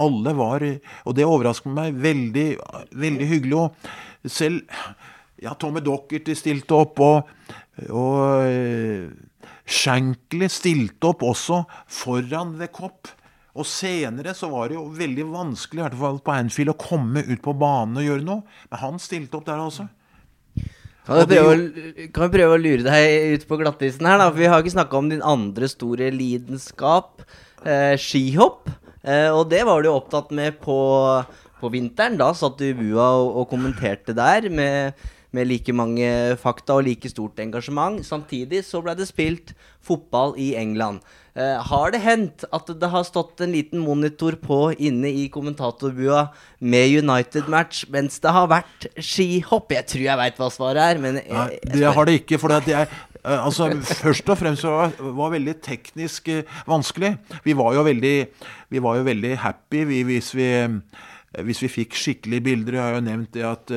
Alle var Og det overrasket meg veldig, veldig hyggelig. Og selv ja, Tommy Dockert stilte opp, og, og eh, Shankly stilte opp også foran The Cop. Og senere så var det jo veldig vanskelig, i hvert fall på Anfield, å komme ut på banen og gjøre noe. Men han stilte opp der, også. Kan vi, prøve, kan vi prøve å lure deg ut på glattisen her, da? For vi har ikke snakka om din andre store lidenskap, eh, skihopp. Eh, og det var du opptatt med på, på vinteren. Da satt du i bua og, og kommenterte der med, med like mange fakta og like stort engasjement. Samtidig så ble det spilt fotball i England. Eh, har det hendt at det har stått en liten monitor på inne i kommentatorbua med United-match mens det har vært skihopp? Jeg tror jeg veit hva svaret er, men jeg, Nei, det har det ikke. For det er altså, Først og fremst var var veldig teknisk eh, vanskelig. Vi var jo veldig, vi var jo veldig happy vi, hvis vi eh, hvis vi fikk skikkelige bilder, jeg har jo nevnt det at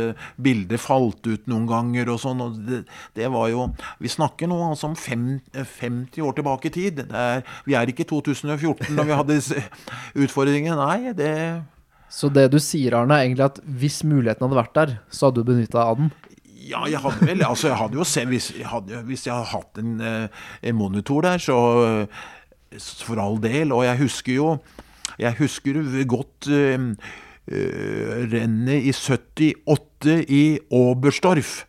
bilder falt ut noen ganger og sånn, og det, det var jo Vi snakker nå altså om fem, eh, 50 år tilbake i tid. Det er, vi er ikke i 2014 når vi hadde disse utfordringene. Nei, det Så det du sier, Arne, er egentlig at hvis muligheten hadde vært der, så hadde du benytta av den? Ja, jeg hadde vel Altså, jeg hadde jo sett Hvis jeg hadde, hvis jeg hadde hatt en, eh, en monitor der, så For all del. Og jeg husker jo Jeg husker godt eh, rennet i 78 i Oberstdorf.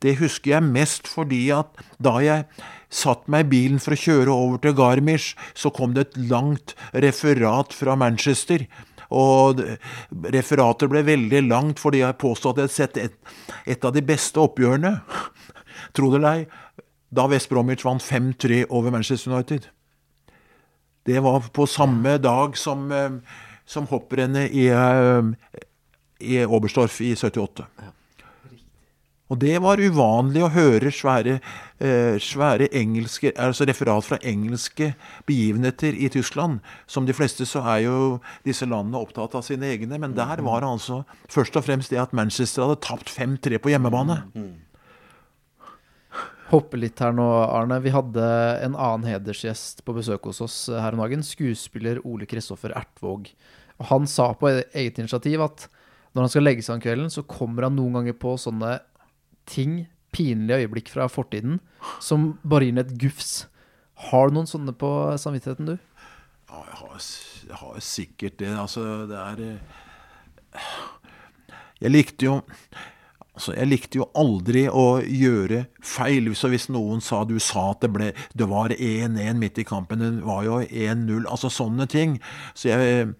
Det husker jeg mest fordi at da jeg satt meg i bilen for å kjøre over til Garmisch, så kom det et langt referat fra Manchester. Og referatet ble veldig langt fordi jeg påstod at jeg hadde sett et, et av de beste oppgjørene, tro det eller ei, da West Bromwich vant 5-3 over Manchester United. Det var på samme dag som, eh, som hopprennet i, eh, i Oberstdorf i 78. Og det var uvanlig å høre svære, svære engelske, altså referat fra engelske begivenheter i Tyskland. Som de fleste så er jo disse landene opptatt av sine egne, men der var det altså først og fremst det at Manchester hadde tapt 5-3 på hjemmebane. Hoppe litt her nå, Arne. Vi hadde en annen hedersgjest på besøk hos oss her om dagen. Skuespiller Ole Kristoffer Ertvåg. Og han sa på eget initiativ at når han skal legge seg om kvelden, så kommer han noen ganger på sånne ting, pinlige øyeblikk fra fortiden, som bare gir ham et gufs. Har du noen sånne på samvittigheten, du? Ja, jeg har, jeg har sikkert det. Altså, det er eh, Jeg likte jo Altså, jeg likte jo aldri å gjøre feil. Så hvis noen sa du sa at det ble Det var 1-1 midt i kampen, det var jo 1-0. Altså sånne ting. Så jeg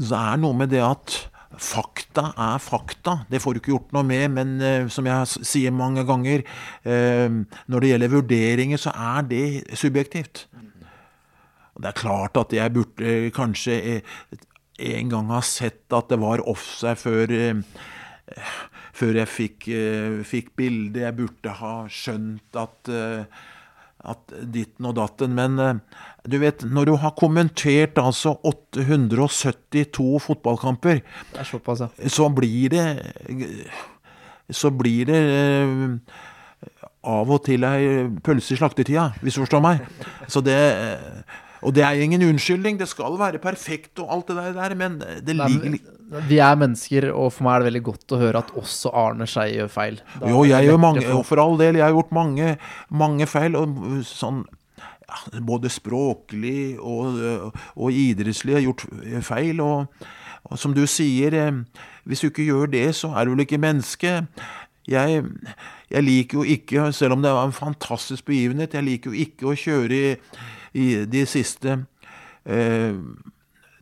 det er noe med det at Fakta er fakta. Det får du ikke gjort noe med. Men eh, som jeg sier mange ganger, eh, når det gjelder vurderinger, så er det subjektivt. Og Det er klart at jeg burde kanskje eh, en gang ha sett at det var offside før eh, før jeg fikk, eh, fikk bildet. Jeg burde ha skjønt at, eh, at ditten og datten. Men eh, du vet, når du har kommentert altså 872 fotballkamper, er såpass, ja. så blir det Så blir det eh, av og til ei pølse i slaktetida, hvis du forstår meg. Så det Og det er ingen unnskyldning. Det skal være perfekt og alt det der, men det ligger Vi er mennesker, og for meg er det veldig godt å høre at også Arne Skei gjør feil. Da Jo, jeg gjør mange, og for all del, jeg har gjort mange, mange feil. Og sånn ja, Både språklig og, og idrettslig har gjort feil. Og, og som du sier, eh, hvis du ikke gjør det, så er du vel ikke menneske. Jeg, jeg liker jo ikke, selv om det var en fantastisk begivenhet, jeg liker jo ikke å kjøre i, i de siste eh,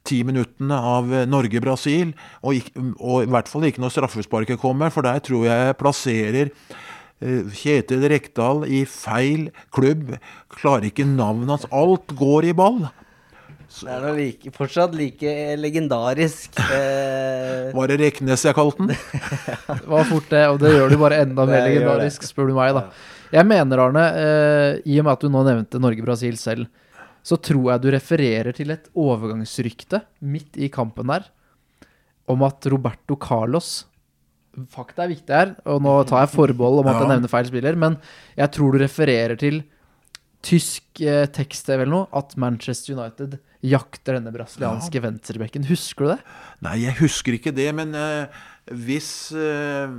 ti minuttene av eh, Norge-Brasil, og, og i hvert fall ikke når straffesparket kommer, for der tror jeg jeg plasserer eh, Kjetil Rekdal i feil klubb. Klarer ikke navnet hans. Alt går i ball. Det er da like, fortsatt like legendarisk. Eh, Var det Reknes jeg kalte den? Det var fort det, og det gjør det bare enda mer legendarisk, spør du meg, da. Jeg mener, Arne, eh, i og med at du nå nevnte Norge-Brasil selv, så tror jeg du refererer til et overgangsrykte midt i kampen der, om at Roberto Carlos Fakta er viktig her, og nå tar jeg forbehold om at jeg nevner feil spiller, men jeg tror du refererer til tysk eh, tekst-TV eller noe, at Manchester United jakter denne brasilianske venstrebekken. Husker du det? Nei, jeg husker ikke det, men eh, hvis eh,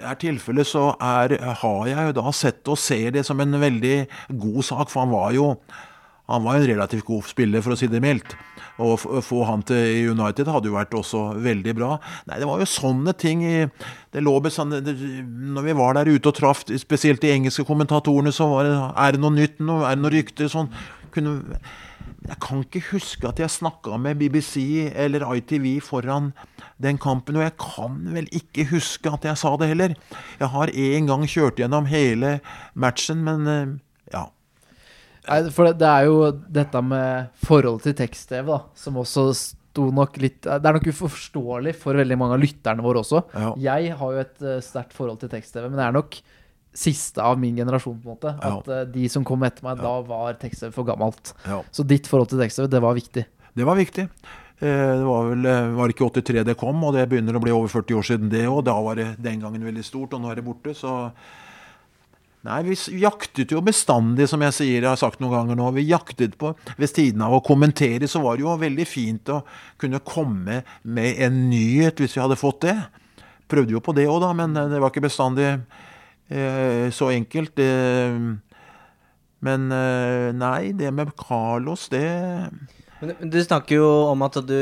er tilfellet, så er, har jeg jo da sett og ser det som en veldig god sak, for han var jo han var en relativt god spiller, for å si det mildt. F- få han til United hadde jo vært også veldig bra. Nei, det var jo sånne ting i det lå bestandig, Når vi var der ute og traff, spesielt de engelske kommentatorene, så var det Er det noe nytt nå? Er det noe rykter? Sånn. Kunne, jeg kan ikke huske at jeg snakka med BBC eller ITV foran den kampen, og jeg kan vel ikke huske at jeg sa det heller. Jeg har en gang kjørt gjennom hele matchen, men eh, ja. Nei, for det, er jo dette med forholdet til tekst-TV, da, som også sto nok litt Det er nok uforståelig for veldig mange av lytterne våre også. Ja. Jeg har jo et uh, sterkt forhold til tekst-TV, men det er nok siste av min generasjon, på en måte. Ja. At eh, de som kom etter meg, da var tekst-TV for gammelt. Ja. Så ditt forhold til tekst-TV, det var viktig. Det var viktig. Eh, Det var vel eh, var ikke 83 det kom, og det begynner å bli over 40 år siden det òg. Da var det den gangen veldig stort, og nå er det borte, så Nei, vi jaktet jo bestandig, som jeg sier, jeg har sagt noen ganger nå. Vi jaktet på Ved siden av å kommentere, så var det jo veldig fint å kunne komme med en nyhet hvis vi hadde fått det. Prøvde jo på det òg, da, men det var ikke bestandig så enkelt. Men eh, nei, det med Carlos, det Men du snakker jo om at du,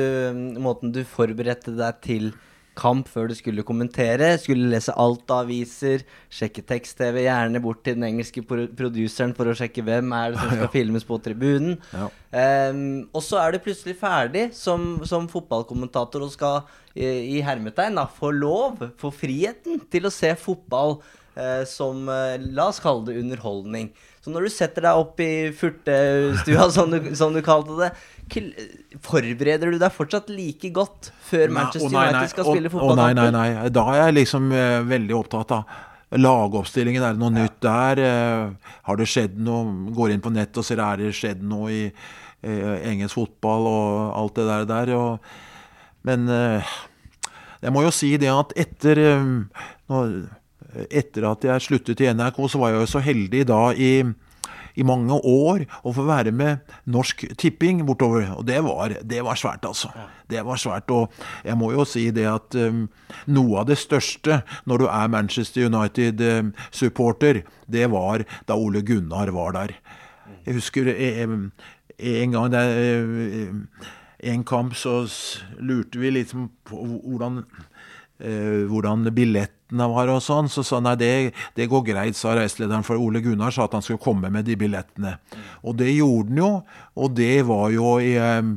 måten du forberedte deg til kamp før du skulle kommentere, skulle lese alt av aviser, sjekke tekst-TV, gjerne bort til den engelske produseren for å sjekke hvem er det som skal filmes på tribunen. Ja. Um, og så er du plutselig ferdig som, som fotballkommentator og skal i, i hermetegn da, få lov, få friheten til å se fotball eh, som eh, La oss kalle det underholdning. Så når du setter deg opp i furtestua, som, som du kalte det, forbereder du deg fortsatt like godt før Manchester nei, nei, United skal nei, spille Å nei, nei, nei. Da er jeg liksom eh, veldig opptatt av lagoppstillingen. Er det noe nytt der? Eh, har det skjedd noe? Går inn på nett og ser er det skjedd noe i eh, engelsk fotball og alt det der. der og, men eh, jeg må jo si det at etter eh, nå, etter at jeg sluttet i NRK, så var jeg jo så heldig da i i mange år å få være med Norsk Tipping bortover. Og det var, det var svært, altså. Det var svært. Og jeg må jo si det at um, noe av det største når du er Manchester United-supporter, det var da Ole Gunnar var der. Jeg husker eh, en gang det, eh, en kamp så lurte vi liksom på hvordan eh, hvordan billettene var og sånn. Så sa han nei, det, det går greit, sa reiselederen, for Ole Gunnar sa at han skulle komme med de billettene. Og det gjorde han jo, og det var jo i eh,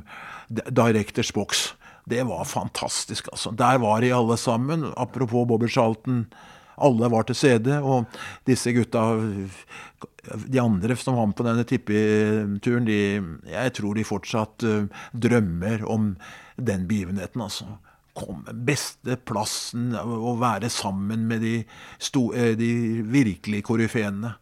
Directors Box. Det var fantastisk, altså. Der var de alle sammen. Apropos Bobby Charlton. Alle var til stede, og disse gutta De andre som var med på denne tippeturen, de, jeg tror de fortsatt eh, drømmer om den begivenheten, altså komme beste plassen og være sammen med de, eh, de virkelig koryfeene.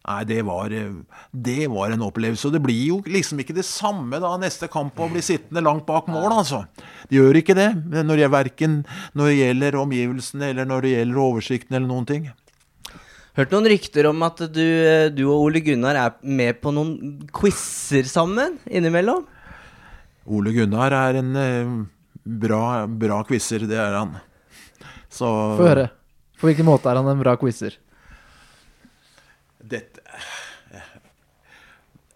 Nei, det var, eh, det var en opplevelse. Og det blir jo liksom ikke det samme da neste kamp å bli sittende langt bak mål, altså. Det gjør ikke det, når jeg, verken når det gjelder omgivelsene eller når det gjelder oversikten eller noen ting. Hørt noen rykter om at du, eh, du og Ole Gunnar er med på noen quizer sammen innimellom? Ole Gunnar er en eh, bra, bra quizer, det er han. Så Få høre. På hvilken måte er han en bra quizer? Dette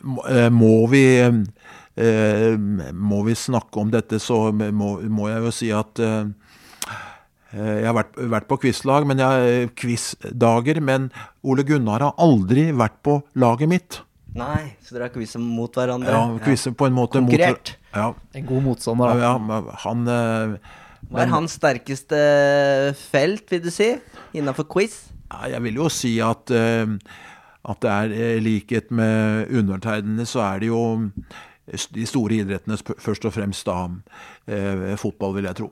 må, eh, må vi eh, Må vi snakke om dette, så må, må jeg jo si at eh, jeg har vært, vært på quizlag, men jeg quizdager. Men Ole Gunnar har aldri vært på laget mitt. Nei, så dere har quizer mot hverandre? Ja, quizer på en måte mot Konkurrert. Ja, En god motstander, ja, han eh, Hva er hans sterkeste felt, vil du si, innafor quiz? Ja, Jeg vil jo si at, eh, at det er eh, likhet med undertegnede, så er det jo de store idrettene først og fremst da eh, fotball, vil jeg tro.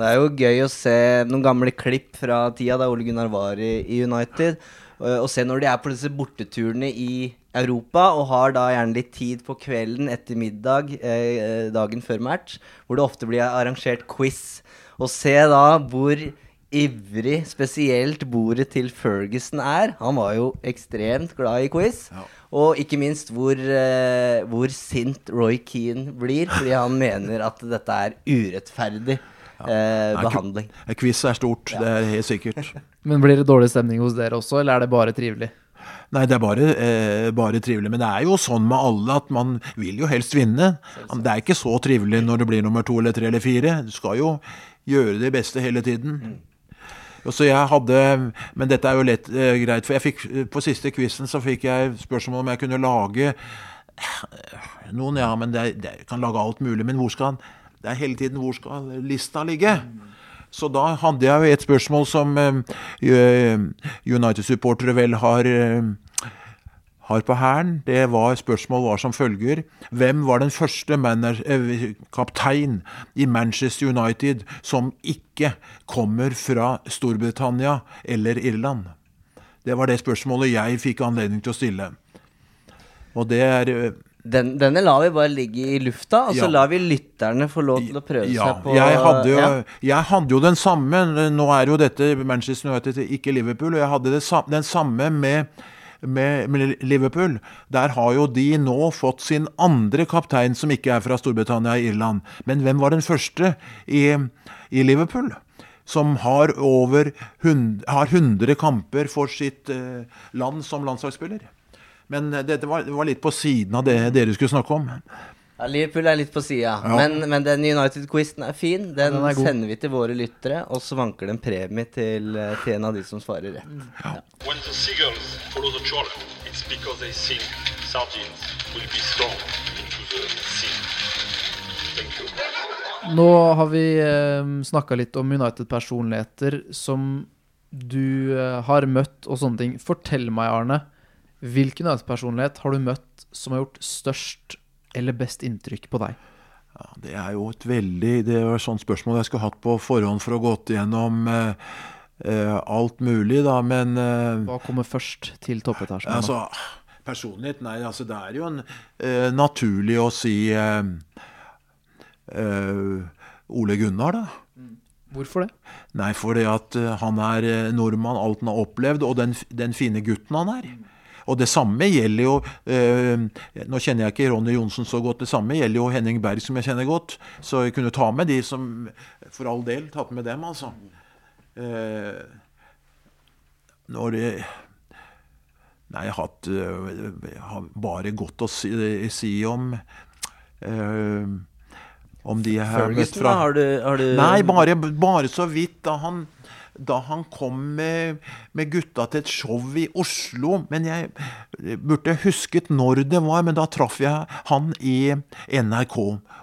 Det er jo gøy å se noen gamle klipp fra tida da Ole Gunnar var i, i United. Og, og se når de er på disse borteturene i Europa og har da gjerne litt tid på kvelden etter middag eh, eh, dagen før match, hvor det ofte blir arrangert quiz. Og se da hvor ivrig spesielt bordet til Ferguson er. Han var jo ekstremt glad i quiz. Og ikke minst hvor, eh, hvor sint Roy Keane blir, fordi han mener at dette er urettferdig eh, Nei, behandling. Quiz er stort, det er helt sikkert. Men blir det dårlig stemning hos dere også, eller er det bare trivelig? Nei, det er bare, eh, bare trivelig. Men det er jo sånn med alle at man vil jo helst vinne. Det er ikke så trivelig når det blir nummer to eller tre eller fire. Du skal jo gjøre det beste hele tiden. Og så jeg hadde, Men dette er jo lett eh, greit, for jeg fikk, på siste quizen så fikk jeg spørsmål om jeg kunne lage noen, ja, men det, det, kan lage alt mulig. Men hvor skal det er hele tiden hvor skal lista ligge? Så da hadde jeg jo et spørsmål som eh, United-supportere vel har eh, har på hæren, det var spørsmål var som følger. Hvem var den første eh, kaptein i Manchester United som ikke kommer fra Storbritannia eller Irland? Det var det spørsmålet jeg fikk anledning til å stille. Og det er eh, Den, denne lar vi bare ligge i lufta, og så Ja. lar vi lytterne få lov til å prøve Ja, seg på jeg hadde, jo, ja. jeg hadde jo den samme Nå er jo dette Manchester United, ikke Liverpool. Og jeg hadde det, den samme med, med, med Liverpool. Der har jo de nå fått sin andre kaptein, som ikke er fra Storbritannia og Irland. Men hvem var den første i, i Liverpool? Som har over 100, har 100 kamper for sitt eh, land som landslagsspiller. Men eh, dette var, det var litt på siden av det dere skulle snakke om. Ja, Liverpool er litt på sida, Ja. men, men den United-quizen er fin. Den, den er sender vi til våre lyttere, og så vanker det en premie til, eh, til en av de som svarer rett. Ja. Nå har vi eh, snakka litt om United-personligheter som du eh, har møtt og sånne ting. Fortell meg, Arne. Hvilken United-personlighet har du møtt som har gjort størst eller best inntrykk på deg? Ja, det er jo et veldig Det var et sånt spørsmål jeg skulle hatt på forhånd for å gått igjennom eh, eh, alt mulig, da, men eh, Hva kommer først til toppetasjen? Altså, personlighet Nei, altså det er jo en, eh, naturlig å si eh, Ole Gunnar, da. Hvorfor det? Nei, fordi at han er nordmann, alt han har opplevd, og den, den fine gutten han er. Og det samme gjelder jo eh, Nå kjenner jeg ikke Ronny Johnsen så godt. Det samme gjelder jo Henning Berg, som jeg kjenner godt. Så jeg kunne ta med de som For all del, tatt med dem, altså. Eh, når det Nei, jeg har hatt øh, jeg har bare godt å si, si om øh, Om de jeg har møtt Ferguson, fra da? Har du, har du Nei, bare, bare så vidt. Da han, da han kom med, med gutta til et show i Oslo. Men jeg burde husket når det var, men da traff jeg han i NRK.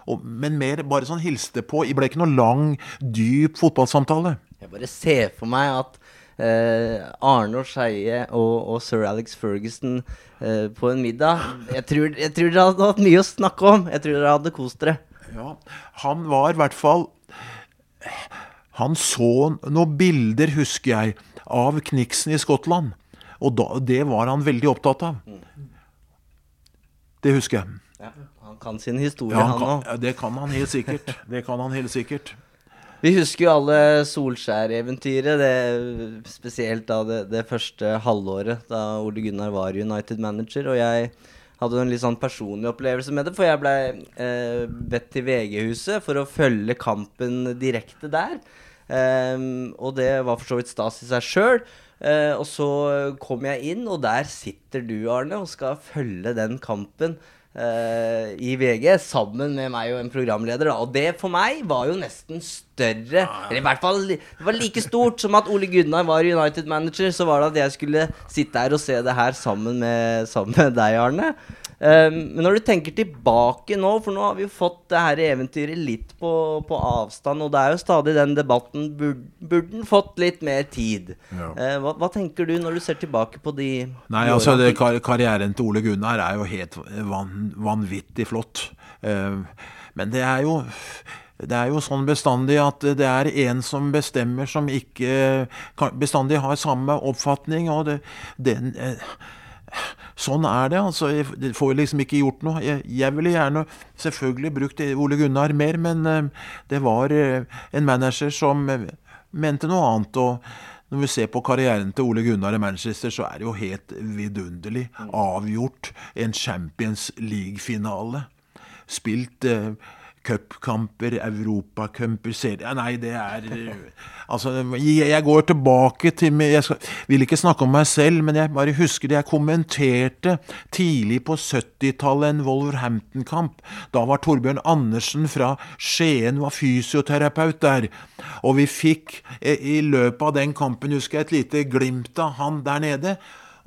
Og, men mer bare sånn hilste på. Det ble ikke noe lang, dyp fotballsamtale. Jeg bare ser for meg at eh, Arne og Skeie og, og sir Alex Ferguson eh, på en middag jeg tror, jeg tror dere hadde hatt mye å snakke om. Jeg tror dere hadde kost dere. Ja, han var i hvert fall Han så noen bilder, husker jeg, av Kniksen i Skottland. Og da, det var han veldig opptatt av. Det husker jeg. Ja, han kan sin historie, Ja, han òg. ja, det kan han helt sikkert. Det kan han helt sikkert. Vi husker jo alle Solskjær-eventyret. Spesielt da det, det første halvåret da Ole Gunnar var United-manager. Og jeg hadde en litt sånn personlig opplevelse med det, for jeg blei eh, bedt til VG-huset for å følge kampen direkte der. Ehm, og det var for så vidt stas i seg sjøl. Uh, og så kom jeg inn, og der sitter du, Arne, og skal følge den kampen uh, i VG sammen med meg og en programleder. Da. Og det for meg var jo nesten større Eller i hvert fall det var like stort som at Ole Gunnar var United-manager. Så var det at jeg skulle sitte her og se det her sammen med, sammen med deg, Arne. Um, men når du tenker tilbake nå, for nå har vi jo fått det her eventyret litt på, på avstand, og det er jo stadig den debatten Burde, den fått litt mer tid? Ja. Eh, hva, hva tenker du når du ser tilbake på de Nei, de altså det, kar Karrieren til Ole Gunnar er jo helt van vanvittig flott. Eh, men det er jo det er jo sånn bestandig at det er en som bestemmer, som ikke bestandig har samme oppfatning. og det, den, eh, Sånn er det. altså. Jeg får liksom ikke gjort noe. Jeg, jeg ville gjerne selvfølgelig brukt Ole Gunnar mer, men eh, det var eh, en manager som eh, mente noe annet. og når vi ser på karrieren til Ole Gunnar i Manchester, så er det jo helt vidunderlig. Avgjort en Champions League-finale. Spilt eh, cupkamper, europacuper, serie Nei, det er eh, Altså, jeg, går tilbake til Jeg skal, vil ikke snakke om meg selv, men jeg bare husker det jeg kommenterte tidlig på 70-tallet en Wolverhampton-kamp. Da var Torbjørn Andersen fra Skien var fysioterapeut der. Og vi fikk eh, i løpet av den kampen, husker jeg, et lite glimt av han der nede.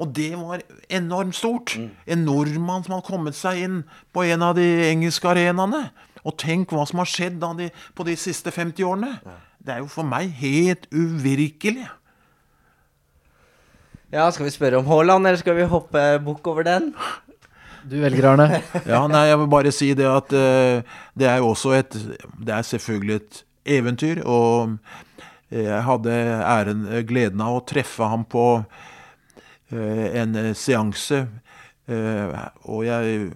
Og det var enormt stort. En nordmann som hadde kommet seg inn på en av de engelske arenaene. Og tenk hva som har skjedd da de, på de siste 50 årene. Det er jo for meg helt uvirkelig. Ja, Skal vi spørre om Haaland, eller skal vi hoppe bukk over den? Du velger, Arne. Ja, nei, jeg vil bare si det at uh, det er jo også et Det er selvfølgelig et eventyr. Og jeg hadde æren, gleden av å treffe ham på uh, en eh, seanse. uh, og jeg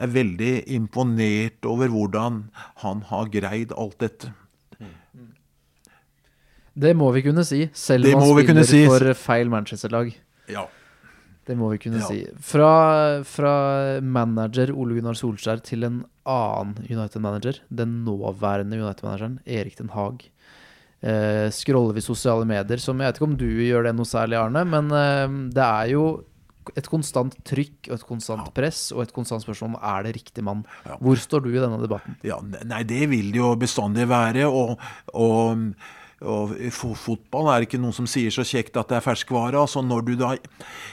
er veldig imponert over hvordan han har greid alt dette. Det må vi kunne si, selv om han spiller si. for feil Manchester-lag. Ja. Det må vi kunne Ja. si. Fra, fra manager Ole Gunnar Solskjær til en annen United-manager, den nåværende United-manageren, Erik Den Haag. Eh, scroller vi sosiale medier, som jeg vet ikke om du gjør det noe særlig, Arne, men eh, det er jo et konstant trykk og et konstant press og et konstant spørsmål om er det riktig mann. Hvor står du i denne debatten? Ja, nei, det vil det jo bestandig være. Og, og og fo- fotball er ikke noen som sier så kjekt at det er ferskvare. altså Når du da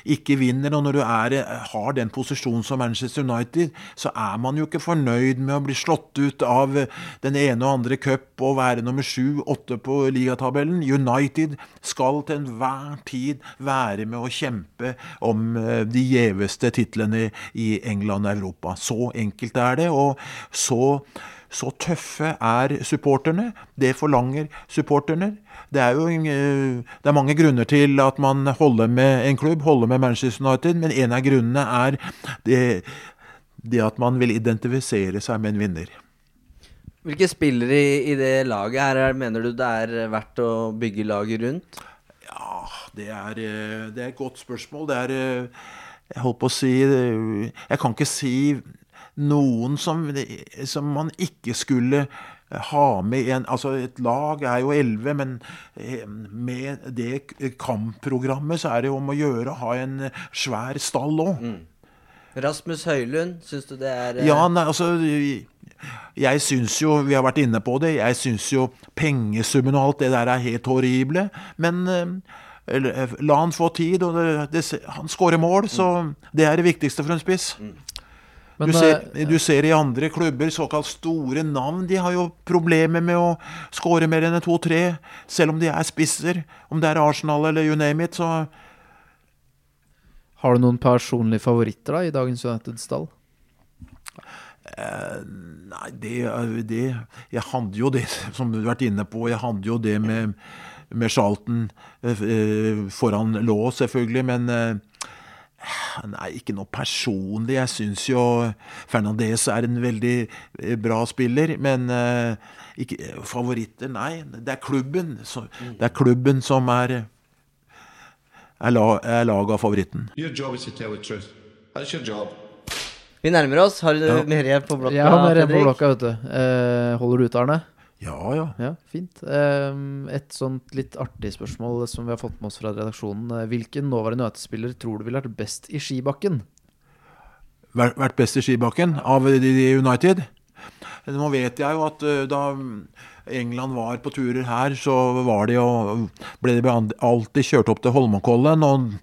ikke vinner, og når du er, har den posisjonen som Manchester United, så er man jo ikke fornøyd med å bli slått ut av den ene og andre cup og være nummer sju, åtte på ligatabellen. United skal til enhver tid være med å kjempe om eh, de gjeveste titlene i England og Europa. Så enkelt er det. og så så tøffe er supporterne. Det forlanger supporterne. Det er jo eh, det er mange grunner til at man holder med en klubb, holder med Manchester United, men en av grunnene er det, det at man vil identifisere seg med en vinner. Hvilke spillere i, det laget her er, mener du det er verdt å bygge laget rundt? Ja, det er, eh, det er et godt spørsmål. Det er eh, Jeg holdt på å si Jeg kan ikke si noen som, som man ikke skulle ha med en Altså, et lag er jo elleve, men eh, med det kampprogrammet så er det jo om å gjøre å ha en svær stall òg. Rasmus Høylund, syns du det er eh, Ja, nei, altså Jeg syns jo, vi har vært inne på det, jeg syns jo pengesummen og alt det der er helt horrible. Men eh, la han få tid, og det, det, han skårer mål, så det er det viktigste for en spiss. Men, du, ser, eh, du ser i andre klubber, såkalt store navn, de har jo problemer med å skåre mer enn to-tre, selv om de er spisser. Om det er Arsenal eller you name it, så Har du noen personlige favoritter da i dagens Uniteds stall? Eh, nei, det, det Jeg hadde jo det, som du har vært inne på, jeg hadde jo det med, med Charlton eh, eh, foran lå, selvfølgelig, men eh, Nei, ikke noe personlig. Jeg syns jo Fernandez er en veldig eh, bra spiller, men eh, ikke, favoritter Nei, det er klubben. Så, det er klubben som er er, la, er laget av favoritten. Your job is to tell the truth. That's your job. Vi nærmer oss. Har du Ja. mer igjen på blokka? Ja, mer igjen på blokka, vet du. Eh, holder du ut, Arne? Ja, ja. Ja, fint. Eh, et sånt litt artig spørsmål som vi har fått med oss fra redaksjonen. Eh, Hvilken nåværende United-spiller tror du ville vært best i skibakken? vært best i skibakken av United. Nå vet jeg jo at eh, da England var på turer her, så var de jo ble de alltid kjørt opp til Holmenkollen. Og,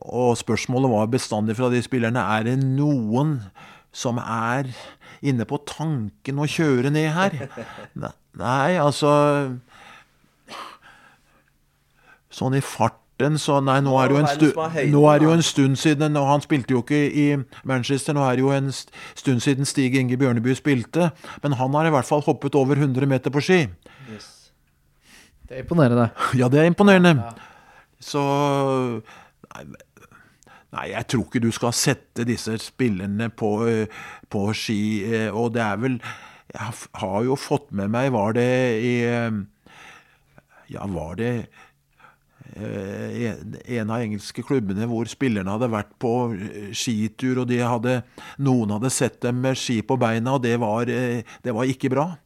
og spørsmålet var bestandig fra de spillerne er det noen som er inne på tanken å kjøre ned her. Nei, altså Sånn i farten så Nei, nå er det jo en, stu, det jo en stund siden og Han spilte jo ikke i Manchester. Nå er det jo en stund siden Stig Inge Bjørneby spilte. Men han har i hvert fall hoppet over 100 meter på ski. Det er imponerende. Ja, det er imponerende. Så nei, nei, jeg tror ikke du skal sette disse spillerne på, eh, på ski. eh, Og det er vel Jeg har- jo fått med meg Var det i eh, Ja, var det en- av engelske klubbene hvor spillerne hadde vært på skitur, og de hadde, noen hadde sett dem med ski på beina, og det var, det var ikke bra.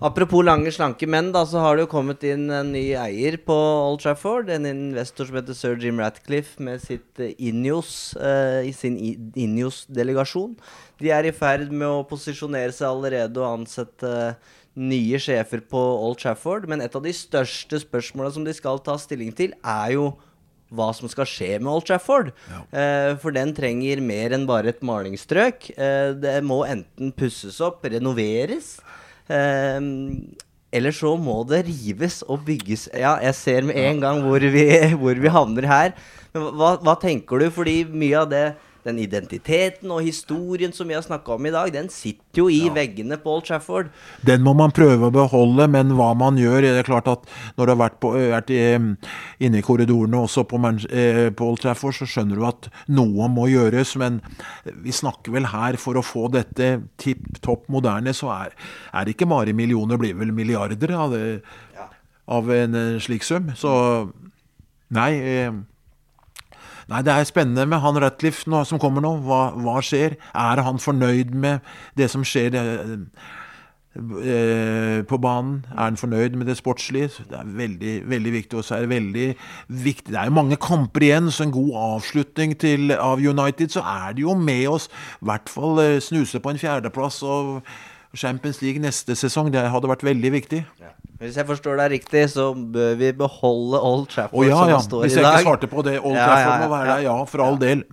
Apropos lange, slanke menn, da, så har det jo kommet inn en ny eier på Old Trafford. En investor som heter sir Jim Ratcliffe med sitt Inios, eh, i sin I- Ineos-delegasjon. De er i ferd med å posisjonere seg allerede og ansette eh, nye sjefer på Old Trafford. Men et av de største spørsmåla som de skal ta stilling til, er jo hva som skal skje med Old Trafford. Eh, for den trenger mer enn bare et malingsstrøk. Eh, det må enten pusses opp, renoveres. Eh, eller så må det rives og bygges. Ja, jeg ser med en gang hvor vi, hvor vi havner her. Men hva, hva tenker du? Fordi mye av det den identiteten og historien som vi har snakka om i dag, den sitter jo i veggene på Old Trafford. Den må man prøve å beholde, men hva man gjør Det er klart at når du har vært, på, vært i, inne i korridorene også på, eh, på Old Trafford, så skjønner du at noe må gjøres. Men vi snakker vel her for å få dette tipp topp moderne, så er, er det ikke bare millioner, blir vel milliarder av, det, av en eh, slik sum. Så nei. Nei, Det er spennende med han Ratcliffe nå, som kommer nå. Hva, hva skjer? Er han fornøyd med det som skjer eh, på banen? Er han fornøyd med det sportslige? Det er veldig, veldig viktig. Og så er det veldig viktig Det er jo mange kamper igjen, så en god avslutning til, av United, så er de jo med oss. I hvert fall eh, snuse på en fjerdeplass og Champions League neste sesong. Det hadde vært veldig viktig. Hvis jeg forstår deg riktig, så bør vi beholde Old Trafford oh, ja, som ja. det står Hvis jeg ikke svarte på det. Old Ja, Trafford må være der, ja, for all del.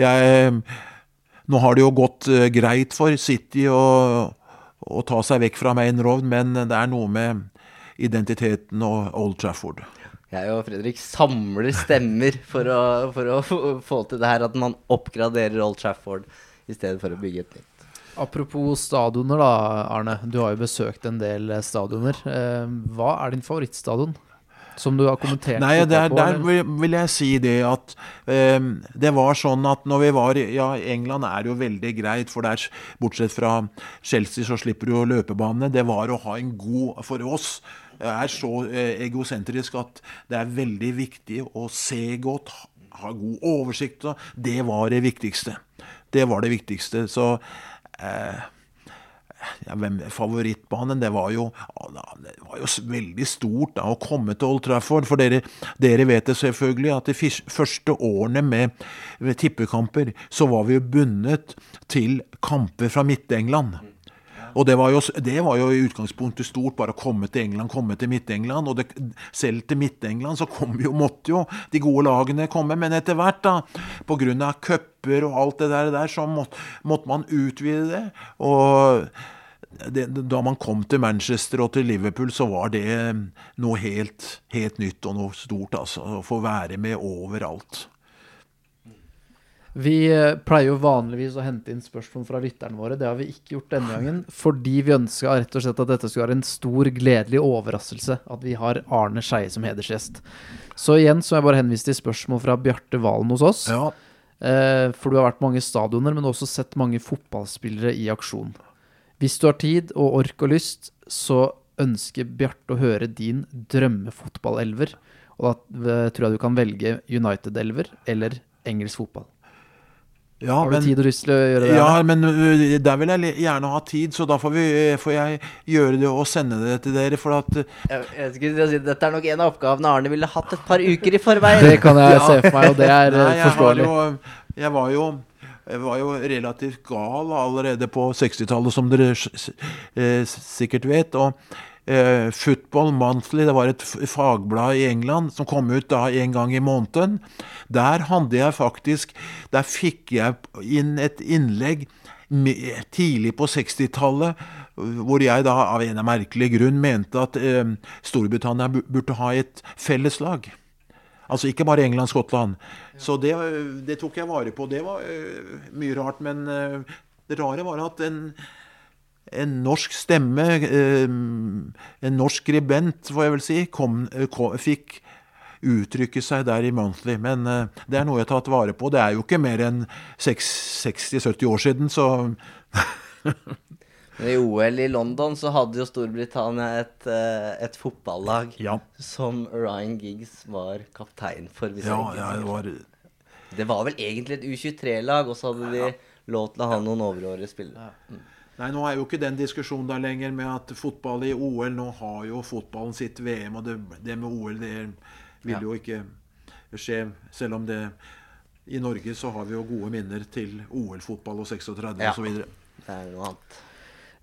Jeg, nå har det jo gått uh, greit for City å, å ta seg vekk fra Main Road, men det er noe med identiteten og Old Trafford. Jeg og Fredrik samler stemmer for å, for å få- få til det her at man oppgraderer Old Trafford i stedet for å bygge et nytt. Apropos stadioner, da, Arne. Du har jo besøkt en del eh, stadioner. Eh, hva er din favorittstadion? Som du har kommentert Nei, der, på, der vil, vil jeg si det at um, det var sånn at når vi var Ja, England er jo veldig greit, for der, bortsett fra Chelsea, så slipper du jo løpebane. Det var å ha en god For oss er så egosentrisk at det er veldig viktig å se godt, ha- ha god oversikt. Det var det viktigste. Det var det viktigste. Så eh, ja, favorittbanen, det var jo Det var jo veldig stort da, å komme til Old Trafford. For dere, dere vet det selvfølgelig at de første årene med, med tippekamper, så var vi jo bundet til kamper fra Midt-England. Og det var, jo, det var jo i utgangspunktet stort, bare å komme til England, komme til Midt-England. Og det, selv til Midt-England så kom jo, måtte jo de gode lagene komme. Men etter hvert, da, pga. cuper og alt det der, der så måtte, måtte man utvide det. Og det, da man kom til Manchester og til Liverpool, så var det noe helt, helt nytt og noe stort. altså, Å få være med overalt. Vi eh, pleier jo vanligvis å hente inn spørsmål fra lytterne våre. Det har vi ikke gjort denne gangen, fordi vi ønska rett og slett at dette skulle være en stor, gledelig overraskelse at vi har Arne Skeie som hedersgjest. Så igjen så må jeg bare henvise til spørsmål fra Bjarte Valen hos oss. Ja, Eh, for du har vært mange stadioner, men også sett mange fotballspillere i aksjon. Hvis du har tid og ork og lyst, så ønsker Bjarte å høre din drømmefotballelver. Og da eh, tror jeg du kan velge United-elver eller engelsk fotball. Ja Har du men, tid og lyst til å gjøre det? ja, der? men der vil jeg gjerne ha tid, så da får, vi, får jeg gjøre det og sende det til dere. For at Jeg, jeg skulle si, Dette er nok en av oppgavene Arne ville hatt et par uker i forveien. Det kan jeg se for meg, og det er Nei, forståelig. jo, jeg, var jo, jeg var jo relativt gal allerede på 60-tallet, som dere s- s- eh, sikkert vet. Og eh, Football Monthly, det var et fagblad i England som kom ut da en gang i måneden. Der hadde jeg faktisk Der fikk jeg inn et innlegg tidlig på 60-tallet. Hvor jeg da av en merkelig grunn mente at eh, Storbritannia burde ha et felleslag. Altså ikke bare England-Skottland. Så det, det tok jeg vare på. Det var uh, mye rart. Men uh, det rare var at en, en norsk stemme, øh, en norsk skribent, får jeg vel si, kom, øh, kom, fikk uttrykke seg der i Monthly. Men øh, det er noe jeg har tatt vare på. Det er jo ikke mer enn 60-70 år siden, så I OL i London så hadde jo Storbritannia et, eh, et fotballag ja. som Ryan Giggs var kaptein for. Hvis Ja, ja, det var det var vel egentlig et U23-lag, og så hadde de lov til å ha noen overårige spillere. Nei, nå er jo ikke den diskusjonen der lenger med at fotball i OL Nå har jo fotballen sitt VM, og det, det med OL det vil Ja. jo ikke skje. Selv om det I Norge så har vi jo gode minner til OL-fotball og 36 Ja. osv. Det er noe annet.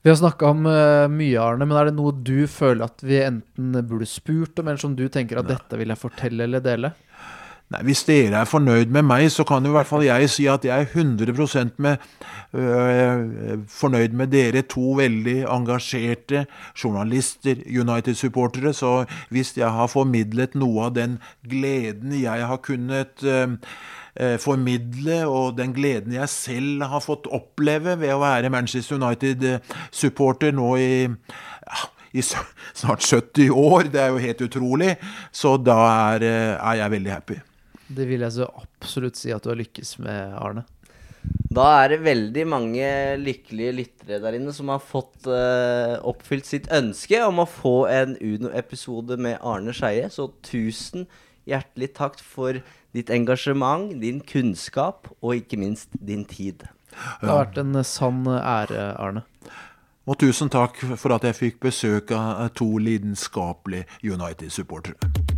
Vi har snakka om uh, mye, Arne, men er det noe du føler at vi enten burde spurt om, eller som du tenker at dette vil jeg fortelle eller dele? Nei, Hvis dere er fornøyd med meg, så kan jo i hvert fall jeg si at jeg er 100% med, øh, fornøyd med dere to veldig engasjerte journalister, United-supportere. Så hvis jeg har formidlet noe av den gleden jeg har kunnet øh, øh, formidle, og den gleden jeg selv har fått oppleve ved å være Manchester United-supporter nå i ja, i snart 70 år. Det er jo helt utrolig. Så da er, øh, er jeg veldig happy. Det vil jeg så absolutt si at du har lykkes med, Arne. Da er det veldig mange lykkelige lyttere der inne som har fått uh, oppfylt sitt ønske om å få en Uno-episode med Arne Skeie. Så tusen hjertelig takk for ditt engasjement, din kunnskap og ikke minst din tid. Det har vært en sann ære, Arne. Og tusen takk for at jeg fikk besøk av to lidenskapelige United-supportere.